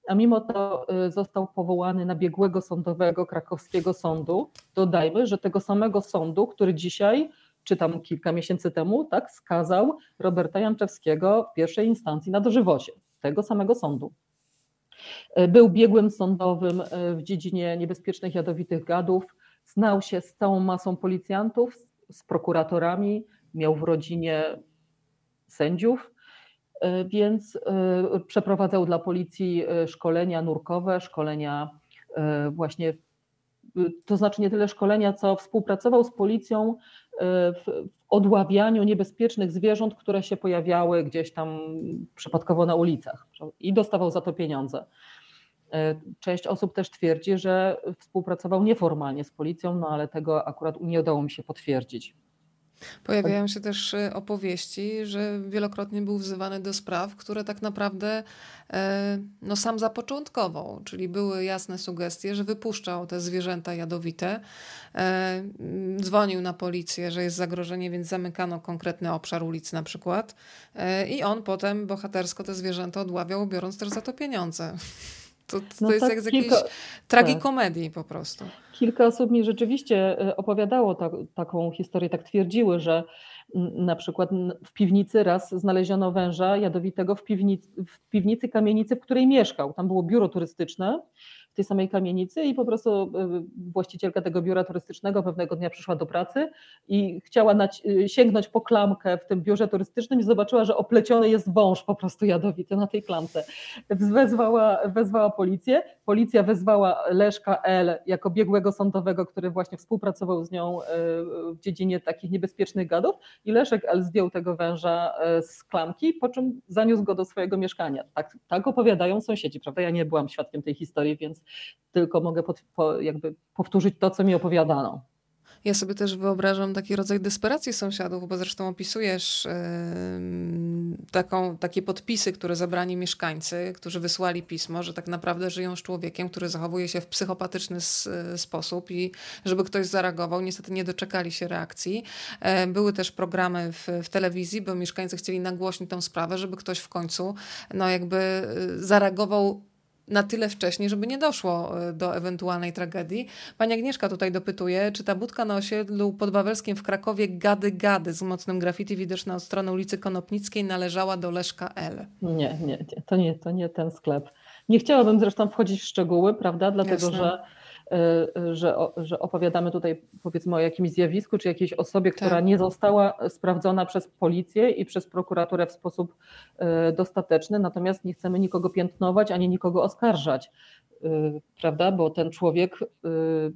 A mimo to y, został powołany na biegłego sądowego krakowskiego sądu. Dodajmy, że tego samego sądu, który dzisiaj, czy tam kilka miesięcy temu, tak, skazał Roberta Janczewskiego w pierwszej instancji na dożywocie. Tego samego sądu. Y, był biegłym sądowym y, w dziedzinie niebezpiecznych jadowitych gadów. Znał się z całą masą policjantów, z prokuratorami, miał w rodzinie sędziów, e, więc e, przeprowadzał dla policji e, szkolenia nurkowe, szkolenia właśnie, to znaczy nie tyle szkolenia, co współpracował z policją w odławianiu niebezpiecznych zwierząt, które się pojawiały gdzieś tam przypadkowo na ulicach i dostawał za to pieniądze. Część osób też twierdzi, że współpracował nieformalnie z policją, no ale tego akurat nie udało mi się potwierdzić. Pojawiają się też y, opowieści, że wielokrotnie był wzywany do spraw, które tak naprawdę e, no, sam zapoczątkował, czyli były jasne sugestie, że wypuszczał te zwierzęta jadowite, e, dzwonił na policję, że jest zagrożenie, więc zamykano konkretny obszar ulicy na przykład e, i on potem bohatersko te zwierzęta odławiał, biorąc też za to pieniądze. To, to no jest tak, jak z jakiejś kilka... tragikomedii tak. po prostu. Kilka osób mi rzeczywiście e, opowiadało ta, taką historię, tak twierdziły, że na przykład w piwnicy raz znaleziono węża jadowitego w piwnicy, w piwnicy kamienicy, w której mieszkał. Tam było biuro turystyczne tej samej kamienicy i po prostu e, właścicielka tego biura turystycznego pewnego dnia przyszła do pracy i chciała e, sięgnąć po klamkę w tym biurze turystycznym i zobaczyła, że opleciony jest wąż po prostu jadowity na tej klamce. Wezwała, wezwała policję, policja wezwała Leszka L. jako biegłego sądowego, który właśnie współpracował z nią w dziedzinie takich niebezpiecznych gadów i Leszek L. zdjął tego węża z klamki, po czym zaniósł go do swojego mieszkania. Tak, tak opowiadają sąsiedzi, prawda? Ja nie byłam świadkiem tej historii, więc tylko mogę pod, po, jakby powtórzyć to, co mi opowiadano. Ja sobie też wyobrażam taki rodzaj desperacji sąsiadów, bo zresztą opisujesz yy, taką, takie podpisy, które zabrani mieszkańcy, którzy wysłali pismo, że tak naprawdę żyją z człowiekiem, który zachowuje się w psychopatyczny s, sposób i żeby ktoś zareagował, niestety nie doczekali się reakcji. Yy, były też programy w, w, telewizji, bo mieszkańcy chcieli nagłośnić tę sprawę, żeby ktoś w końcu no jakby zareagował na tyle wcześnie, żeby nie doszło e, do ewentualnej tragedii. Pani Agnieszka tutaj dopytuje, czy ta budka na osiedlu podwawelskim w Krakowie Gady Gady z mocnym graffiti widoczna od strony ulicy Konopnickiej należała do Leszka L? Nie, nie, nie, to nie, to nie ten sklep. Nie chciałabym zresztą wchodzić w szczegóły, prawda, dlatego Jasne. że Y, że, że opowiadamy tutaj powiedzmy o jakimś zjawisku czy jakiejś osobie, która tak. nie została sprawdzona przez policję i przez prokuraturę w sposób y, dostateczny, natomiast nie chcemy nikogo piętnować ani nikogo oskarżać, y, prawda? Bo ten człowiek,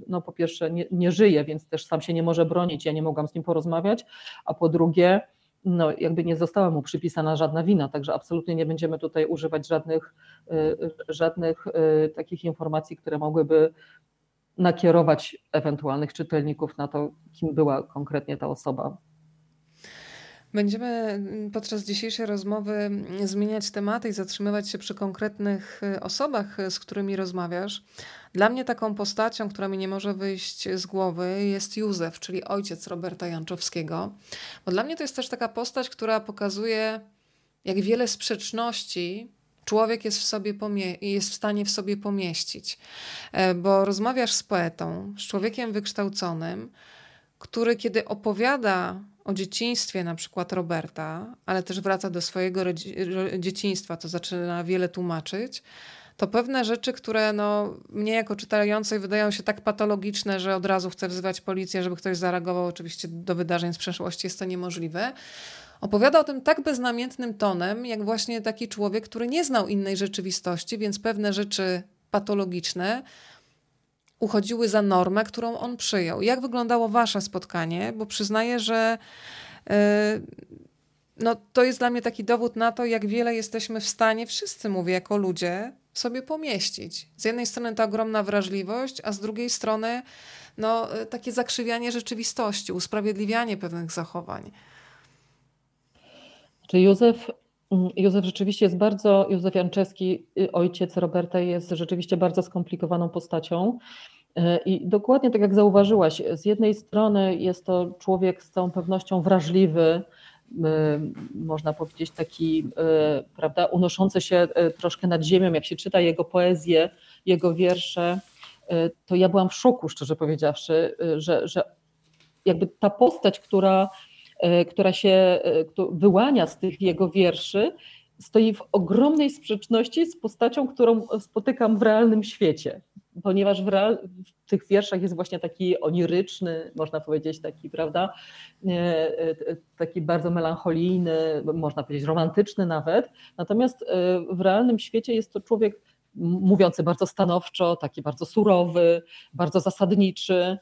no po pierwsze, nie, nie żyje, więc też sam się nie może bronić. Ja nie mogłam z nim porozmawiać, a po drugie, no, jakby nie została mu przypisana żadna wina, także absolutnie nie będziemy tutaj używać żadnych, żadnych takich informacji, które mogłyby nakierować ewentualnych czytelników na to, kim była konkretnie ta osoba. Będziemy podczas dzisiejszej rozmowy zmieniać tematy i zatrzymywać się przy konkretnych osobach, z którymi rozmawiasz. Dla mnie taką postacią, która mi nie może wyjść z głowy, jest Józef, czyli ojciec Roberta Janczowskiego. Bo dla mnie to jest też taka postać, która pokazuje, jak wiele sprzeczności człowiek jest w, sobie jest w stanie w sobie pomieścić. E, bo rozmawiasz z poetą, z człowiekiem wykształconym, który kiedy opowiada o dzieciństwie na przykład Roberta, ale też wraca do swojego dzieciństwa, to zaczyna wiele tłumaczyć, to pewne rzeczy, które no, mnie jako czytającej wydają się tak patologiczne, że od razu chcę wzywać policję, żeby ktoś zareagował. Oczywiście do wydarzeń z przeszłości jest to niemożliwe. Opowiada o tym tak beznamiętnym tonem, jak właśnie taki człowiek, który nie znał innej rzeczywistości, więc pewne rzeczy patologiczne uchodziły za normę, którą on przyjął. Jak wyglądało wasze spotkanie? Bo przyznaję, że yy, no, to jest dla mnie taki dowód na to, jak wiele jesteśmy w stanie, wszyscy mówię, jako ludzie, sobie pomieścić. Z jednej strony ta ogromna wrażliwość, a z drugiej strony no, takie zakrzywianie rzeczywistości, usprawiedliwianie pewnych zachowań. Czy Józef, mm, Józef rzeczywiście jest bardzo, Józef Janczewski, y, ojciec Roberta, jest rzeczywiście bardzo skomplikowaną postacią. Y, I dokładnie tak jak zauważyłaś, z jednej strony jest to człowiek z całą pewnością wrażliwy, można powiedzieć, taki, prawda, unoszący się troszkę nad ziemią, jak się czyta jego poezję, jego wiersze, to ja byłam w szoku, szczerze powiedziawszy, że, że jakby ta postać, która, która się wyłania z tych jego wierszy, stoi w ogromnej sprzeczności z postacią, którą spotykam w realnym świecie ponieważ w, real, w, tych wierszach jest właśnie taki oniryczny, można powiedzieć, taki, prawda, e, taki bardzo melancholijny, można powiedzieć romantyczny nawet. Natomiast e, w realnym świecie jest to człowiek mówiący bardzo stanowczo, taki bardzo surowy, bardzo zasadniczy.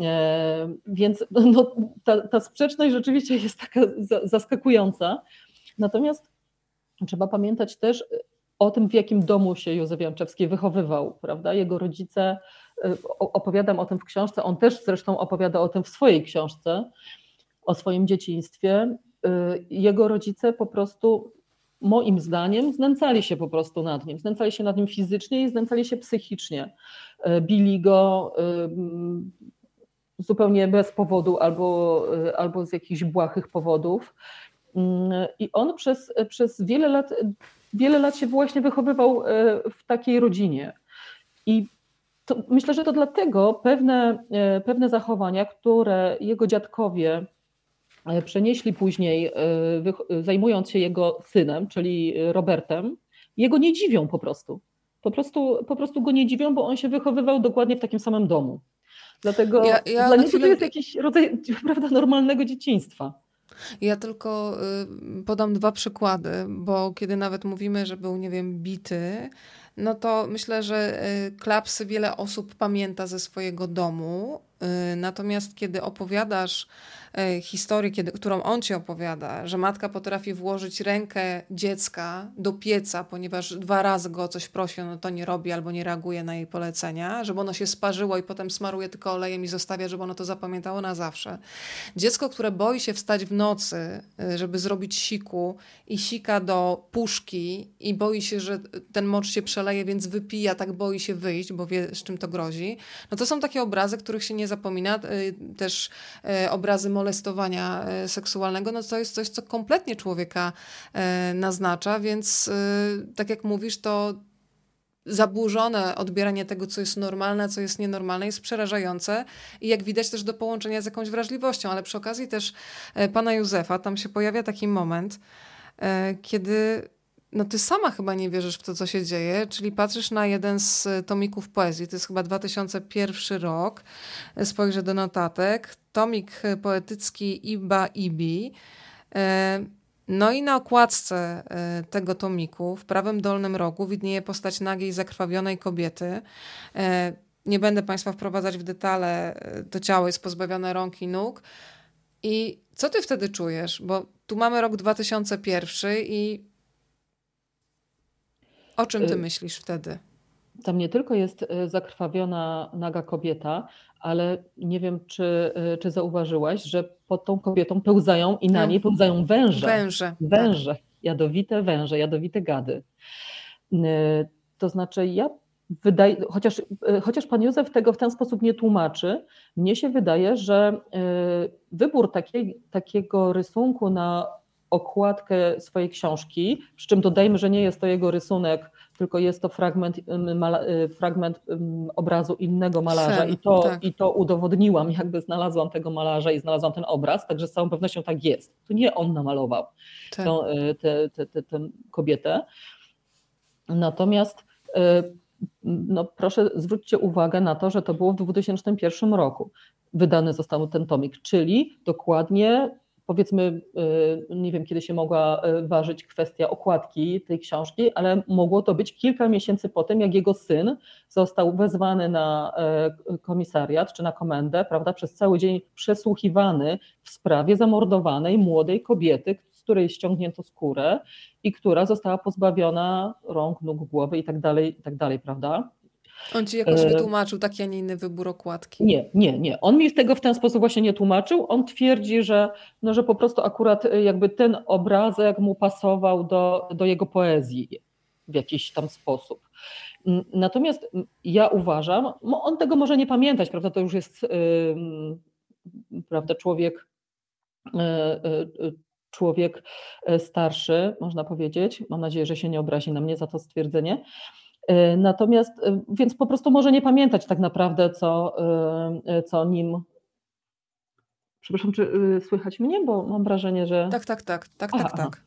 E, więc no, ta, ta sprzeczność rzeczywiście jest taka zaskakująca. Natomiast trzeba pamiętać też o tym, w jakim domu się Józef Janczewski wychowywał, prawda? Jego rodzice, y, opowiadam o tym w książce, on też zresztą opowiada o tym w swojej książce, o swoim dzieciństwie. Jego rodzice po prostu, moim zdaniem, znęcali się po prostu nad nim. Znęcali się nad nim fizycznie i znęcali się psychicznie. Bili go zupełnie bez powodu albo, albo z jakichś błahych powodów. I on przez, przez wiele lat wiele lat się właśnie wychowywał e, w takiej rodzinie. I to, myślę, że to dlatego pewne, e, pewne zachowania, które jego dziadkowie przenieśli później, zajmując się jego synem, czyli Robertem, jego nie dziwią po prostu. Po prostu, po prostu go nie dziwią, bo on się wychowywał dokładnie w takim samym domu. Dlatego ja, ja dla niego chwilę... to jest jakiś rodzaj prawda, normalnego dzieciństwa. Ja tylko y, podam dwa przykłady, bo kiedy nawet mówimy, że był, nie wiem, bity, no to myślę, że y, klapsy wiele osób pamięta ze swojego domu. Y, natomiast kiedy opowiadasz E, historii, kiedy, którą on ci opowiada, że matka potrafi włożyć rękę dziecka do pieca, ponieważ dwa razy go o coś prosi, no to nie robi albo nie reaguje na jej polecenia, żeby ono się sparzyło i potem smaruje tylko olejem i zostawia, żeby ono to zapamiętało na zawsze. Dziecko, które boi się wstać w nocy, e, żeby zrobić siku i sika do puszki i boi się, że ten mocz się przeleje, więc wypija, tak boi się wyjść, bo wie, z czym to grozi. No to są takie obrazy, których się nie zapomina. E, też obrazy molestowania e, seksualnego, no to jest coś, co kompletnie człowieka naznacza, więc tak jak mówisz, to zaburzone odbieranie tego, co jest normalne, co jest nienormalne, jest przerażające i jak widać też do połączenia z jakąś wrażliwością, ale przy okazji też pana Józefa, tam się pojawia taki moment, kiedy no ty sama chyba nie wierzysz w to, co się dzieje, czyli patrzysz na jeden z tomików poezji, to jest chyba 2001 rok, spojrzę do notatek, tomik poetycki Iba Ibi. E, no i na okładce e, tego tomiku w prawym dolnym rogu widnieje postać nagiej, zakrwawionej kobiety. E, nie będę Państwa wprowadzać w detale, to ciało jest pozbawione rąk i nóg. I co ty wtedy czujesz? Bo tu mamy rok 2001 i o czym ty y, myślisz wtedy? Tam nie tylko jest y, zakrwawiona naga kobieta, ale nie wiem, czy, y, czy zauważyłaś, że pod tą kobietą pełzają i na tak. niej pełzają węże. Węże. Węże. Tak. Jadowite węże, jadowite gady. To znaczy, ja wydaje, chociaż, chociaż pan Józef tego w ten sposób nie tłumaczy, mnie się wydaje, że wybór takiej, takiego rysunku na okładkę swojej książki, przy czym dodajmy, że nie jest to jego rysunek, tylko jest to fragment, fragment obrazu innego malarza Sen, i, to, tak. i to udowodniłam, jakby znalazłam tego malarza i znalazłam ten obraz, także z całą pewnością tak jest. To nie on namalował tak. tę kobietę. Natomiast no proszę zwróćcie uwagę na to, że to było w 2001 roku. Wydany został ten tomik, czyli dokładnie powiedzmy, y, nie wiem kiedy się mogła y, ważyć kwestia okładki tej książki, ale mogło to być kilka miesięcy po tym, jak jego syn został wezwany na y, komisariat czy na komendę, prawda, przez cały dzień przesłuchiwany w sprawie zamordowanej młodej kobiety, z której ściągnięto skórę i która została pozbawiona rąk, nóg, głowy i tak dalej, i tak dalej, prawda? On ci jakoś e, wytłumaczył taki, a nie inny wybór okładki? Nie, nie, nie. On mi tego w ten sposób właśnie nie tłumaczył. On twierdzi, że, no, że po prostu akurat e, jakby ten obrazek mu pasował do, do jego poezji w jakiś tam sposób. Natomiast ja uważam, on tego może nie pamiętać, prawda? To już jest yy, prawda, człowiek, yy, człowiek starszy, można powiedzieć. Mam nadzieję, że się nie obrazi na mnie za to stwierdzenie. E, natomiast, e, więc po prostu może nie pamiętać tak naprawdę, co, e, co nim. Przepraszam, czy słychać mnie, bo mam wrażenie, że. Tak, tak, tak, tak, tak, aha, tak.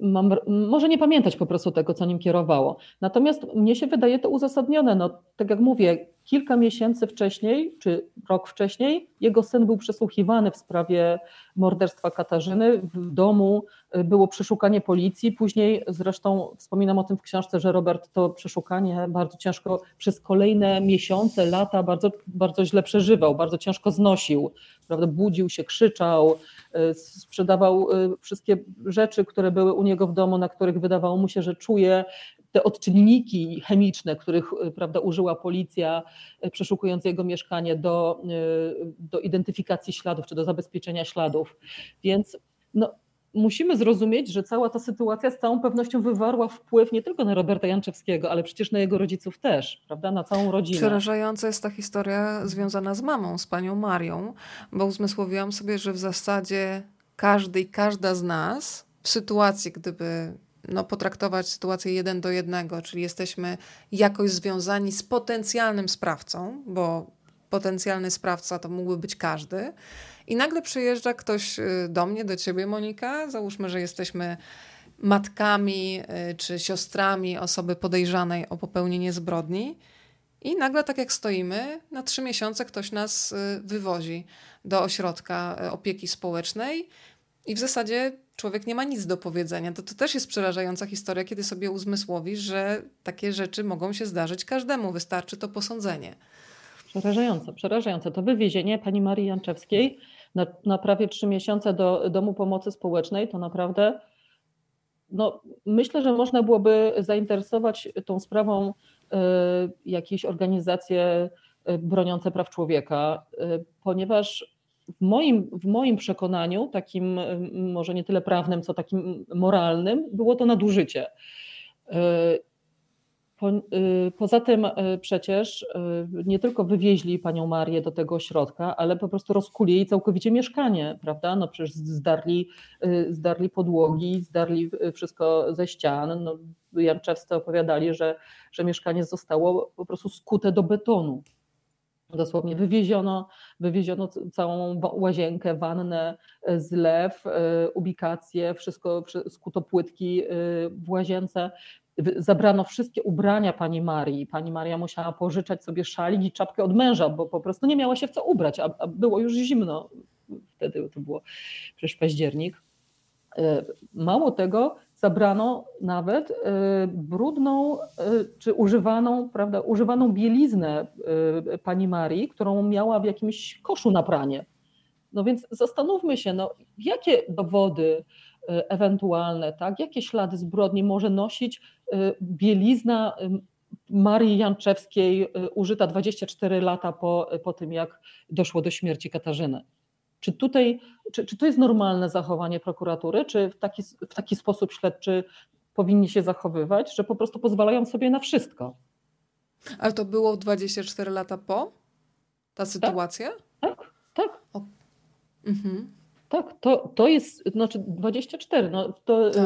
Mam, może nie pamiętać po prostu tego, co nim kierowało. Natomiast mnie się wydaje to uzasadnione. No, tak jak mówię, kilka miesięcy wcześniej, czy rok wcześniej, jego syn był przesłuchiwany w sprawie morderstwa Katarzyny. W domu y, było przeszukanie policji. Później zresztą wspominam o tym w książce, że Robert to przeszukanie bardzo ciężko przez kolejne miesiące, lata bardzo, bardzo źle przeżywał, bardzo ciężko znosił. Prawda? Budził się, krzyczał, y, sprzedawał y, wszystkie rzeczy, które były u niego w domu, na których wydawało mu się, że czuje te odczynniki chemiczne, których e, prawda, użyła policja, e, przeszukując jego mieszkanie do, e, do identyfikacji śladów czy do zabezpieczenia śladów. Więc no, musimy zrozumieć, że cała ta sytuacja z całą pewnością wywarła wpływ nie tylko na Roberta Janczewskiego, ale przecież na jego rodziców też, prawda? Na całą rodzinę. Przerażająca jest ta historia związana z mamą, z panią Marią, bo uzmysłowiłam sobie, że w zasadzie każdy i każda z nas w sytuacji, gdyby no, potraktować sytuację jeden do jednego, czyli jesteśmy jakoś związani z potencjalnym sprawcą, bo potencjalny sprawca to mógłby być każdy. I nagle przyjeżdża ktoś y, do mnie, do ciebie, Monika. Załóżmy, że jesteśmy matkami y, czy siostrami osoby podejrzanej o popełnienie zbrodni. I nagle, tak jak stoimy, na trzy miesiące ktoś nas y, wywozi do ośrodka opieki społecznej i w zasadzie człowiek nie ma nic do powiedzenia. To, to też jest przerażająca historia, kiedy sobie uzmysłowisz, że takie rzeczy mogą się zdarzyć każdemu, wystarczy to posądzenie. Przerażające, przerażające. To wywiezienie pani Marii Janczewskiej na, na prawie trzy miesiące do Domu Pomocy Społecznej to naprawdę. No, myślę, że można byłoby zainteresować tą sprawą y, jakieś organizacje y, broniące praw człowieka, y, ponieważ w moim, w moim przekonaniu, takim może nie tyle prawnym, co takim moralnym, było to nadużycie. E, po, e, poza tym e, przecież nie tylko wywieźli panią Marię do tego ośrodka, ale po prostu rozkuli jej całkowicie mieszkanie, prawda? No przecież zdarli, zdarli podłogi, zdarli wszystko ze ścian. No, Janczewscy opowiadali, że, że mieszkanie zostało po prostu skute do betonu. Dosłownie wywieziono, wywieziono całą łazienkę, wannę, e, zlew, e, ubikację, wszystko, skuto płytki e, w łazience. Zabrano wszystkie ubrania pani Marii. Pani Maria musiała pożyczać sobie szalik i czapkę od męża, bo po prostu nie miała się w co ubrać, a, a było już zimno. Wtedy to było przecież październik. Mało tego, zabrano nawet y, brudną y, czy używaną, prawda, używaną bieliznę y, pani Marii, którą miała w jakimś koszu na pranie. No więc zastanówmy się, no, jakie dowody ewentualne, tak, jakie ślady zbrodni może nosić bielizna Marii Janczewskiej użyta 24 lata po, po tym, jak doszło do śmierci Katarzyny. Czy tutaj, czy, czy to jest normalne zachowanie prokuratury, czy w taki, w taki sposób śledczy powinni się zachowywać, że po prostu pozwalają sobie na wszystko? Ale to było 24 lata po ta tak. sytuacja? Tak, tak. tak. Mhm. Tak, to, to jest, znaczy 24, no to, tak,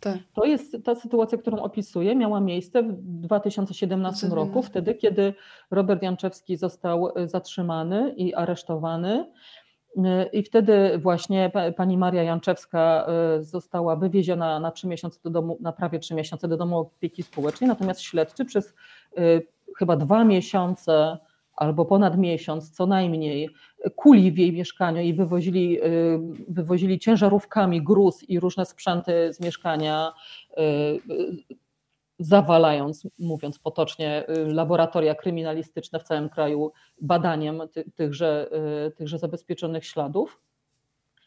tak. to jest ta sytuacja, którą opisuję, miała miejsce w 2017 roku, wtedy kiedy Robert Janczewski został zatrzymany i aresztowany. I wtedy właśnie pani Maria Janczewska y, została wywieziona na miesiące do domu, na prawie trzy miesiące do domu opieki społecznej, natomiast śledczy przez y, chyba dwa miesiące albo ponad miesiąc co najmniej kuli w jej mieszkaniu i wywozili, y, wywozili ciężarówkami gruz i różne sprzęty z mieszkania zawalając, mówiąc potocznie, y, laboratoria kryminalistyczne w całym kraju badaniem ty, tychże, y, tychże zabezpieczonych śladów.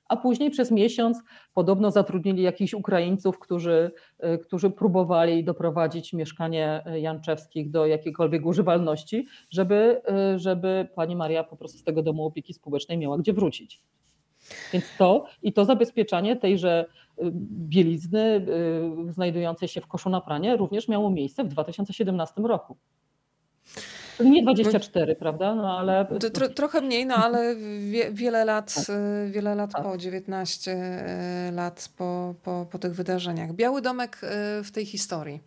A później przez miesiąc podobno zatrudnili jakichś Ukraińców, którzy, y, którzy próbowali doprowadzić mieszkanie Janczewskich do jakiejkolwiek używalności, żeby, żeby pani Maria po prostu z tego domu opieki społecznej miała gdzie wrócić. Więc to i to zabezpieczanie tejże y, bielizny y, znajdującej się w koszu na pranie również miało miejsce w 2017 roku. Nie 24, no, prawda? No, ale... Tro, trochę mniej, no ale wie, wiele lat, tak. Y, wiele lat tak. po, 19 lat po, po, po tych wydarzeniach. Biały domek w tej historii.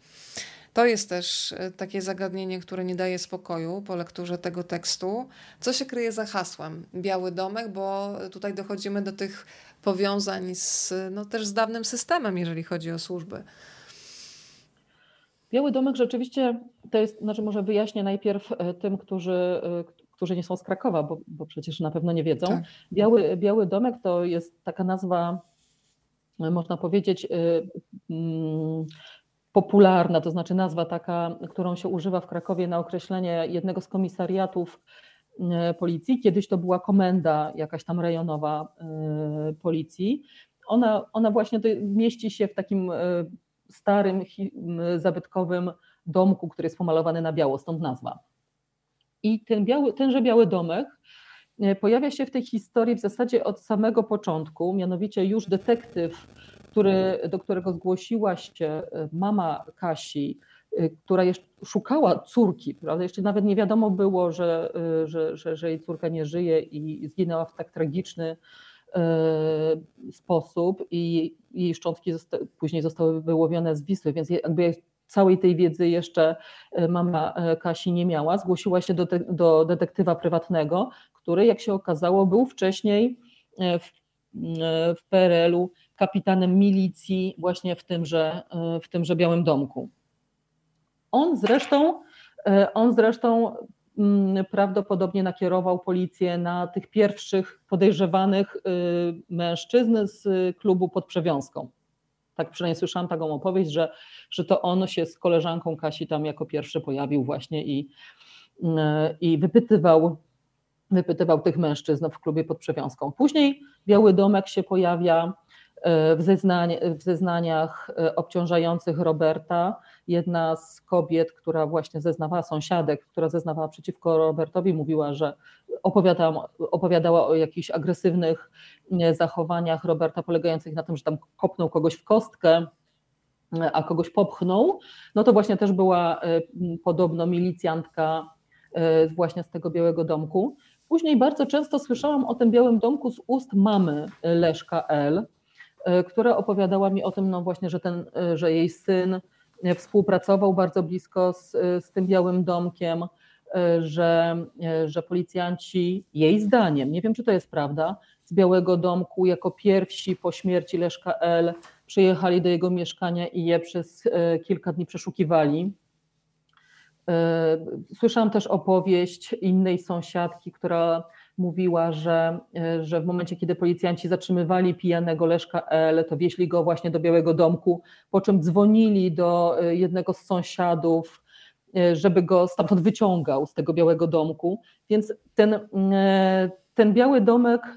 To jest też e, takie zagadnienie, które nie daje spokoju po lekturze tego tekstu. Co się kryje za hasłem Biały Domek, bo tutaj dochodzimy do tych powiązań z, no, też z dawnym systemem, jeżeli chodzi o służby. Biały Domek rzeczywiście to jest, znaczy może wyjaśnię najpierw e, tym, którzy, e, którzy nie są z Krakowa, bo, bo przecież na pewno nie wiedzą. Tak. Biały, Biały Domek to jest taka nazwa, można powiedzieć, mm, popularna, to znaczy nazwa taka, którą się używa w Krakowie na określenie jednego z komisariatów e, policji. Kiedyś to była komenda jakaś tam rejonowa e, policji. Ona, ona właśnie mieści się w takim e, starym, zabytkowym domku, który jest pomalowany na biało, stąd nazwa. I ten biały, tenże biały domek pojawia się w tej historii w zasadzie od samego początku, mianowicie już detektyw który, do którego zgłosiła się e, mama Kasi, e, która jeszcze szukała córki, prawda? Jeszcze nawet nie wiadomo było, że, e, że, że, że jej córka nie żyje i zginęła w tak tragiczny sposób i jej szczątki później zostały wyłowione z Wisły, więc jakby całej tej wiedzy jeszcze mama Kasi nie miała. Zgłosiła się do, do detektywa prywatnego, który jak się okazało był wcześniej w, w PRL-u kapitanem milicji właśnie w tymże, w tymże Białym Domku. On zresztą, on zresztą mm, prawdopodobnie nakierował policję na tych pierwszych podejrzewanych y, mężczyzn z klubu pod przewiązką. Tak przynajmniej słyszałam taką opowieść, że, że to on się z koleżanką Kasi tam jako pierwszy pojawił właśnie i, y, i wypytywał, wypytywał tych mężczyzn w klubie pod przewiązką. Później Biały Domek się pojawia E, w, zeznań, w zeznaniach e, obciążających Roberta. Jedna z kobiet, która właśnie zeznawała, sąsiadek, która zeznawała przeciwko Robertowi, mówiła, że opowiadała, o jakichś agresywnych zachowaniach Roberta, polegających na tym, że tam kopnął kogoś w kostkę, a kogoś popchnął. No to właśnie też była e, podobno milicjantka właśnie z tego Białego Domku. Później bardzo często słyszałam o tym Białym Domku z ust mamy Leszka L., E, która opowiadała mi o tym, no właśnie, że, ten, e, że jej syn e, współpracował bardzo blisko z, z tym Białym Domkiem, że, że policjanci, jej zdaniem, nie wiem czy to jest prawda, z Białego Domku jako pierwsi po śmierci Leszka L. przyjechali do jego mieszkania i je przez kilka dni przeszukiwali. Słyszałam też opowieść innej sąsiadki, która mówiła, że, e, że w momencie, kiedy policjanci zatrzymywali pijanego Leszka L., to wieźli go właśnie do Białego Domku, po czym dzwonili do e, jednego z sąsiadów, e, żeby go stamtąd wyciągał z tego Białego Domku. Więc ten, ten Biały Domek,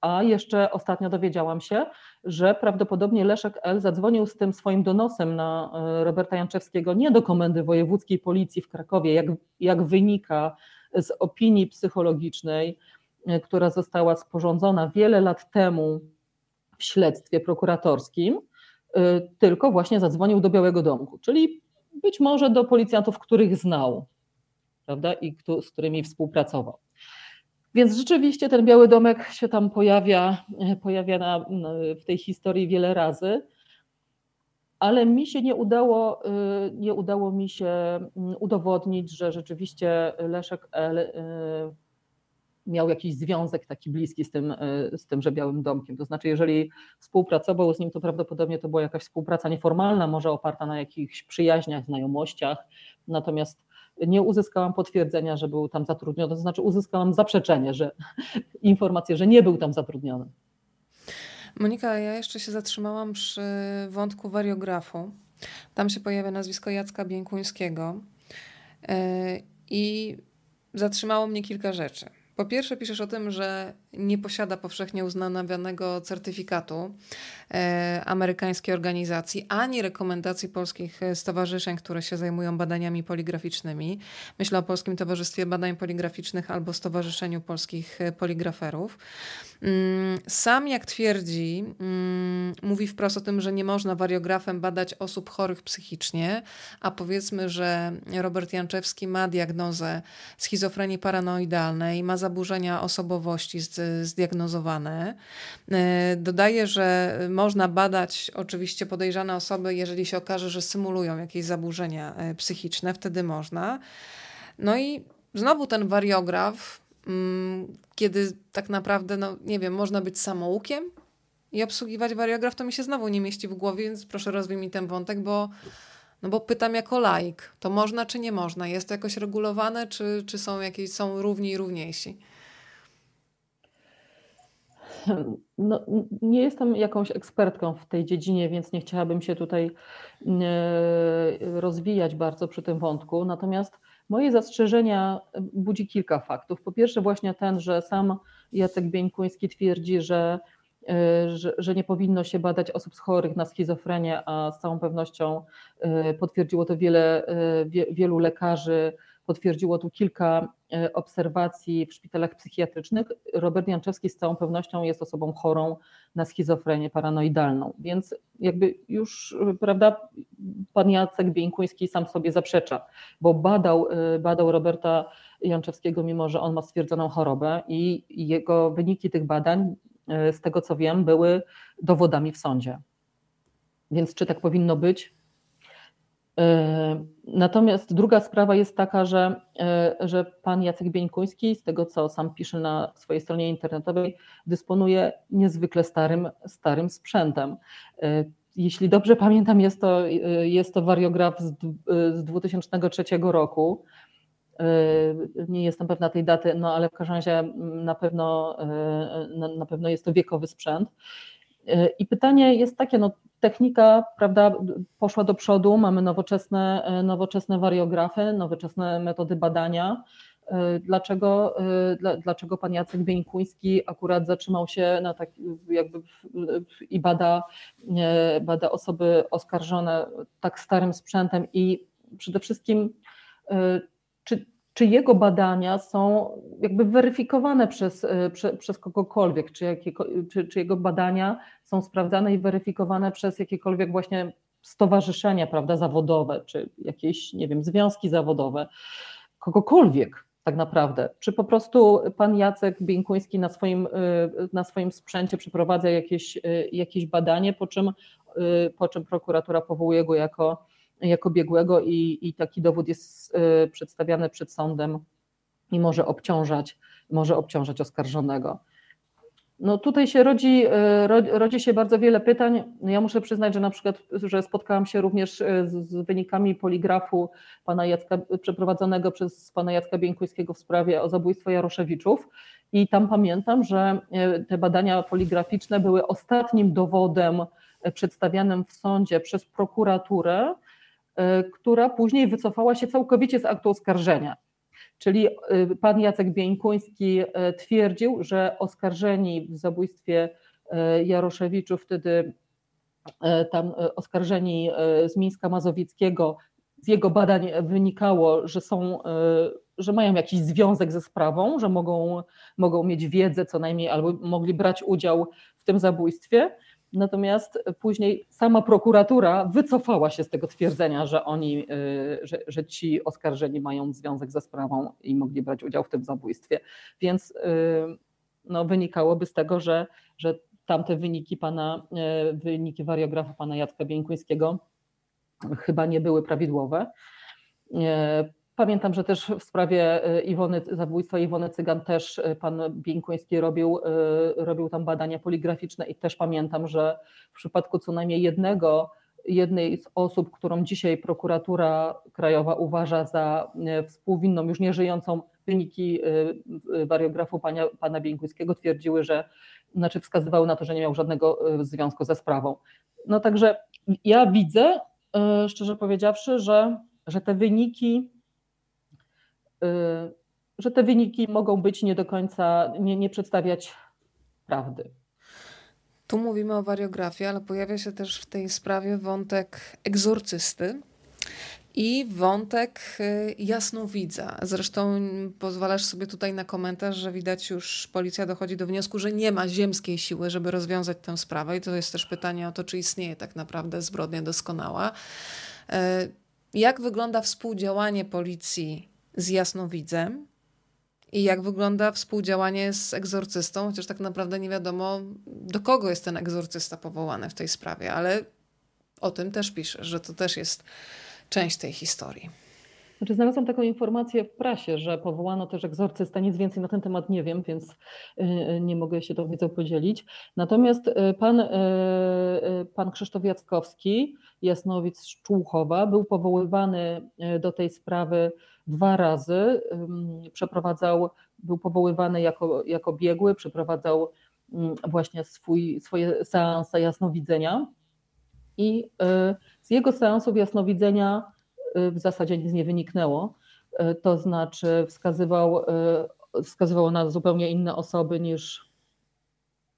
a jeszcze ostatnio dowiedziałam się, że prawdopodobnie Leszek L. zadzwonił z tym swoim donosem na Roberta Janczewskiego nie do Komendy Wojewódzkiej Policji w Krakowie, jak, jak wynika z opinii psychologicznej, e, która została sporządzona wiele lat temu w śledztwie prokuratorskim, e, tylko właśnie zadzwonił do Białego Domku, czyli być może do policjantów, których znał, prawda, i z którymi współpracował. Więc rzeczywiście ten Biały Domek się tam pojawia, pojawia na, w tej historii wiele razy, ale mi się nie udało, y, nie udało mi się mm, udowodnić, że rzeczywiście Leszek L y, miał jakiś związek taki bliski z tym, z tymże Białym Domkiem. To znaczy, jeżeli współpracował z nim, to prawdopodobnie to była jakaś współpraca nieformalna, może oparta na jakichś przyjaźniach, znajomościach, natomiast nie uzyskałam potwierdzenia, że był tam zatrudniony, to znaczy uzyskałam zaprzeczenie, że informację, że nie był tam zatrudniony. Monika, ja jeszcze się zatrzymałam przy wątku wariografu. Tam się pojawia nazwisko Jacka Bieńkuńskiego e, i zatrzymało mnie kilka rzeczy. Po pierwsze, piszesz o tym, że nie posiada powszechnie uznawanego certyfikatu e, amerykańskiej organizacji, ani rekomendacji polskich stowarzyszeń, które się zajmują badaniami poligraficznymi. Myślę o Polskim Towarzystwie Badań Poligraficznych albo Stowarzyszeniu Polskich Poligraferów. Mm, sam, jak twierdzi, mm, mówi wprost o tym, że nie można wariografem badać osób chorych psychicznie, a powiedzmy, że Robert Janczewski ma diagnozę schizofrenii paranoidalnej, ma zaburzenia osobowości zdiagnozowane. E, dodaje, że można badać oczywiście podejrzane osoby, jeżeli się okaże, że symulują jakieś zaburzenia e, psychiczne, wtedy można. No i znowu ten wariograf Mm, kiedy tak naprawdę, no nie wiem, można być samoukiem i obsługiwać wariograf, to mi się znowu nie mieści w głowie, więc proszę rozwij mi ten wątek, bo, no bo pytam jako laik, to można czy nie można? Jest to jakoś regulowane, czy, czy są jakieś, są równi i równiejsi? No, nie jestem jakąś ekspertką w tej dziedzinie, więc nie chciałabym się tutaj e, rozwijać bardzo przy tym wątku. Natomiast Moje zastrzeżenia budzi kilka faktów. Po pierwsze właśnie ten, że sam Jacek Bieńkuński twierdzi, że, że, że, nie powinno się badać osób chorych na schizofrenię, a z całą pewnością e, potwierdziło to wiele, wielu lekarzy, potwierdziło tu kilka obserwacji w szpitalach psychiatrycznych. Robert Janczewski z całą pewnością jest osobą chorą na schizofrenię paranoidalną, więc jakby już, prawda, pan Jacek Bieńkuński sam sobie zaprzecza, bo badał, badał Roberta Janczewskiego, mimo że on ma stwierdzoną chorobę i jego wyniki tych badań, z tego co wiem, były dowodami w sądzie. Więc czy tak powinno być? E, natomiast druga sprawa jest taka, że, e, że pan Jacek Bieńkuński, z tego co sam pisze na swojej stronie internetowej, dysponuje niezwykle starym, starym sprzętem. Jeśli dobrze pamiętam, jest to, jest to wariograf z, z 2003 roku. Nie jestem pewna tej daty, no ale w każdym razie na pewno, na, na pewno jest to wiekowy sprzęt. I pytanie jest takie, no technika prawda, poszła do przodu, mamy nowoczesne, nowoczesne wariografy, nowoczesne metody badania. Dlaczego, dlaczego pan Jacek Bieńkuński akurat zatrzymał się na tak, jakby i bada, bada osoby oskarżone tak starym sprzętem i przede wszystkim czy jego badania są jakby weryfikowane przez, prze, przez kogokolwiek, czy, czy, czy jego badania są sprawdzane i weryfikowane przez jakiekolwiek właśnie stowarzyszenia prawda, zawodowe, czy jakieś, nie wiem, związki zawodowe, kogokolwiek tak naprawdę. Czy po prostu pan Jacek Bieńkuński na swoim, e, na swoim sprzęcie przeprowadza jakieś, e, jakieś badanie, po czym, po czym prokuratura powołuje go jako jako biegłego i, i taki dowód jest y, przedstawiany przed sądem i może obciążać, może obciążać oskarżonego. No tutaj się rodzi, y, rodzi się bardzo wiele pytań. Ja muszę przyznać, że na przykład, że spotkałam się również y, z, wynikami poligrafu pana Jacka, przeprowadzonego przez pana Jacka Bieńkuńskiego w sprawie o zabójstwo Jaroszewiczów i tam pamiętam, że te badania poligraficzne były ostatnim dowodem przedstawianym w sądzie przez prokuraturę, która później wycofała się całkowicie z aktu oskarżenia. Czyli e, pan Jacek Bieńkuński e, twierdził, że oskarżeni w zabójstwie Jaroszewiczów, wtedy tam oskarżeni z Mińska Mazowieckiego, z jego badań wynikało, że są, że mają jakiś związek ze sprawą, że mogą, mogą mieć wiedzę co najmniej albo mogli brać udział w tym zabójstwie. Natomiast później sama prokuratura wycofała się z tego twierdzenia, że oni, że, że ci oskarżeni mają związek ze sprawą i mogli brać udział w tym zabójstwie. Więc no, wynikałoby z tego, że, że tamte wyniki pana, wyniki wariografu pana Jacka Bieńkuńskiego chyba nie były prawidłowe. Pamiętam, że też w sprawie e, Iwony, zabójstwa Iwony Cygan też e, pan Bieńkuński robił, robił tam badania poligraficzne i też pamiętam, że w przypadku co najmniej jednego, jednej z osób, którą dzisiaj prokuratura krajowa uważa za współwinną, już nieżyjącą, wyniki wariografu pana, pana Bieńkuńskiego twierdziły, że, znaczy wskazywały na to, że nie miał żadnego związku ze sprawą. No także ja widzę, szczerze powiedziawszy, że, że te wyniki Y, że te wyniki mogą być nie do końca, nie, nie przedstawiać prawdy. Tu mówimy o wariografii, ale pojawia się też w tej sprawie wątek egzorcysty i wątek y, jasnowidza. Zresztą pozwalasz sobie tutaj na komentarz, że widać już policja dochodzi do wniosku, że nie ma ziemskiej siły, żeby rozwiązać tę sprawę i to jest też pytanie o to, czy istnieje tak naprawdę zbrodnia doskonała. Y, jak wygląda współdziałanie policji z jasnowidzem i jak wygląda współdziałanie z egzorcystą, chociaż tak naprawdę nie wiadomo, do kogo jest ten egzorcysta powołany w tej sprawie, ale o tym też pisze, że to też jest część tej historii. Znaczy, znalazłam taką informację w prasie, że powołano też egzorcysta. Nic więcej na ten temat nie wiem, więc y, y, nie mogę się tą wiedzą podzielić. Natomiast y, pan, pan Krzysztof Jackowski, jasnowic Człuchowa, był powoływany do tej sprawy dwa razy. Przeprowadzał, był powoływany jako, jako biegły, przeprowadzał właśnie swój, swoje seanse jasnowidzenia. I z jego seansów jasnowidzenia w zasadzie nic nie wyniknęło. E, to znaczy wskazywał, wskazywał na zupełnie inne osoby niż,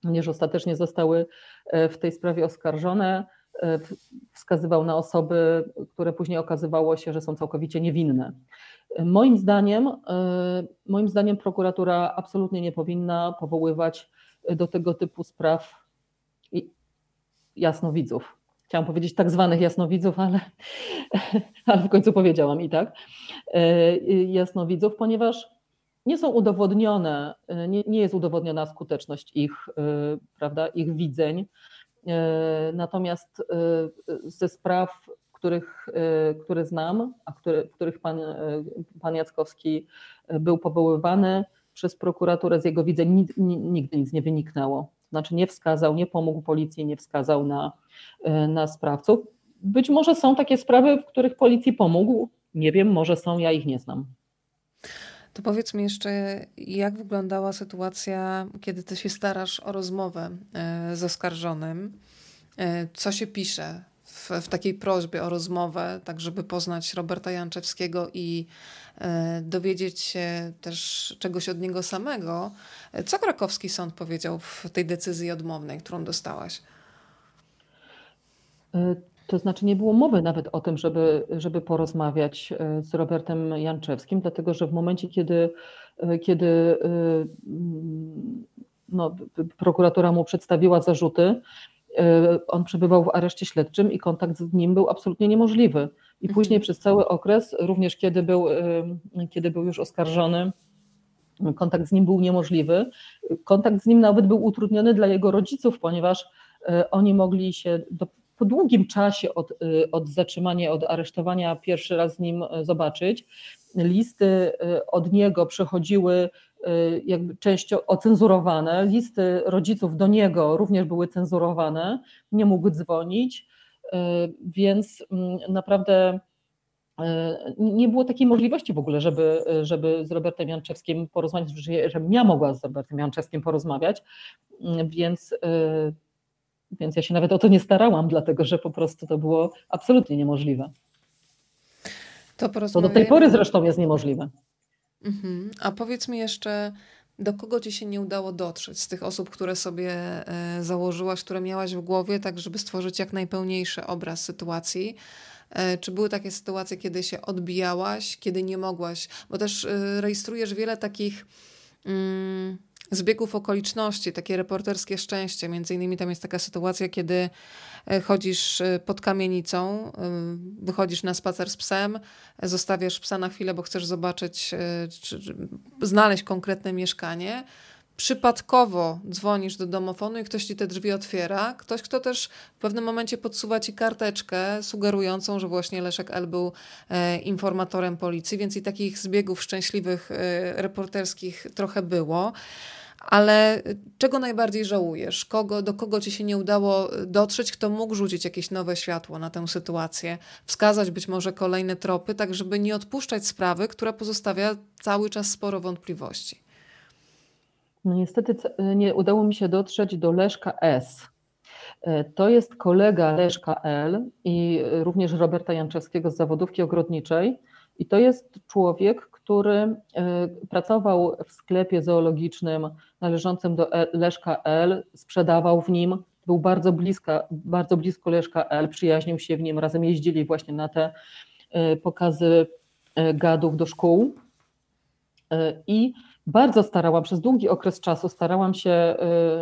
niż ostatecznie zostały w tej sprawie oskarżone. Wskazywał na osoby, które później okazywało się, że są całkowicie niewinne. Moim zdaniem, moim zdaniem prokuratura absolutnie nie powinna powoływać do tego typu spraw jasnowidzów chciałam powiedzieć tak zwanych jasnowidzów, ale, ale w końcu powiedziałam i tak, e, jasnowidzów, ponieważ nie są udowodnione, e, nie, nie jest udowodniona skuteczność ich, e, prawda, ich widzeń. Natomiast ze spraw, których, które znam, a które, w których pan, pan Jackowski był powoływany przez prokuraturę z jego widzeń, nigdy nic nie wyniknęło znaczy nie wskazał, nie pomógł policji, nie wskazał na, na sprawców. Być może są takie sprawy, w których policji pomógł, nie wiem, może są, ja ich nie znam. To powiedz mi jeszcze, jak wyglądała sytuacja, kiedy ty się starasz o rozmowę z oskarżonym? Co się pisze w, w takiej prośbie o rozmowę, tak żeby poznać Roberta Janczewskiego i e, dowiedzieć się też czegoś od niego samego. Co krakowski sąd powiedział w tej decyzji odmownej, którą dostałaś? E, to znaczy nie było mowy nawet o tym, żeby, żeby porozmawiać e, z Robertem Janczewskim, dlatego że w momencie, kiedy, kiedy no, prokuratura mu przedstawiła zarzuty, on przebywał w areszcie śledczym i kontakt z nim był absolutnie niemożliwy. I mhm. później przez cały okres, również kiedy był, e, kiedy był już oskarżony, kontakt z nim był niemożliwy. Kontakt z nim nawet był utrudniony dla jego rodziców, ponieważ e, oni mogli się do, po długim czasie od, od zatrzymania, od aresztowania pierwszy raz z nim zobaczyć. Listy od niego przechodziły Y, jakby częścią ocenzurowane. Listy rodziców do niego również były cenzurowane, nie mógł dzwonić, y, więc mm, naprawdę y, nie było takiej możliwości w ogóle, żeby, żeby z Robertem Janczewskim porozmawiać, żebym ja mogła z Robertem Janczewskim porozmawiać, więc, więc ja się nawet o to nie starałam, dlatego że po prostu to było absolutnie niemożliwe. To, to do tej pory zresztą jest niemożliwe. Mhm. A powiedz mi jeszcze, do kogo ci się nie udało dotrzeć z tych osób, które sobie e, założyłaś, które miałaś w głowie, tak żeby stworzyć jak najpełniejszy obraz sytuacji? E, czy były takie sytuacje, kiedy się odbijałaś, kiedy nie mogłaś? Bo też e, rejestrujesz wiele takich mm, zbiegów okoliczności, takie reporterskie szczęście. Między innymi tam jest taka sytuacja, kiedy e, chodzisz e, pod kamienicą, e, wychodzisz na spacer z psem, zostawiasz psa na chwilę, bo chcesz zobaczyć, czy, czy znaleźć konkretne mieszkanie przypadkowo dzwonisz do domofonu i ktoś ci te drzwi otwiera. Ktoś, kto też w pewnym momencie podsuwa ci karteczkę sugerującą, że właśnie Leszek L. był e, informatorem policji, więc i takich zbiegów szczęśliwych e, reporterskich trochę było. Ale czego najbardziej żałujesz? Kogo, do kogo ci się nie udało dotrzeć, kto mógł rzucić jakieś nowe światło na tę sytuację, wskazać być może kolejne tropy, tak żeby nie odpuszczać sprawy, która pozostawia cały czas sporo wątpliwości? No niestety nie udało mi się dotrzeć do Leszka S. E, to jest kolega Leszka L i również Roberta Janczewskiego z zawodówki ogrodniczej. I to jest człowiek, który e, pracował w sklepie zoologicznym należącym do e, Leszka L, sprzedawał w nim, był bardzo, bliska, bardzo blisko Leszka L, przyjaźnił się w nim, razem jeździli właśnie na te pokazy gadów do szkół. I bardzo starałam, przez długi okres czasu starałam się,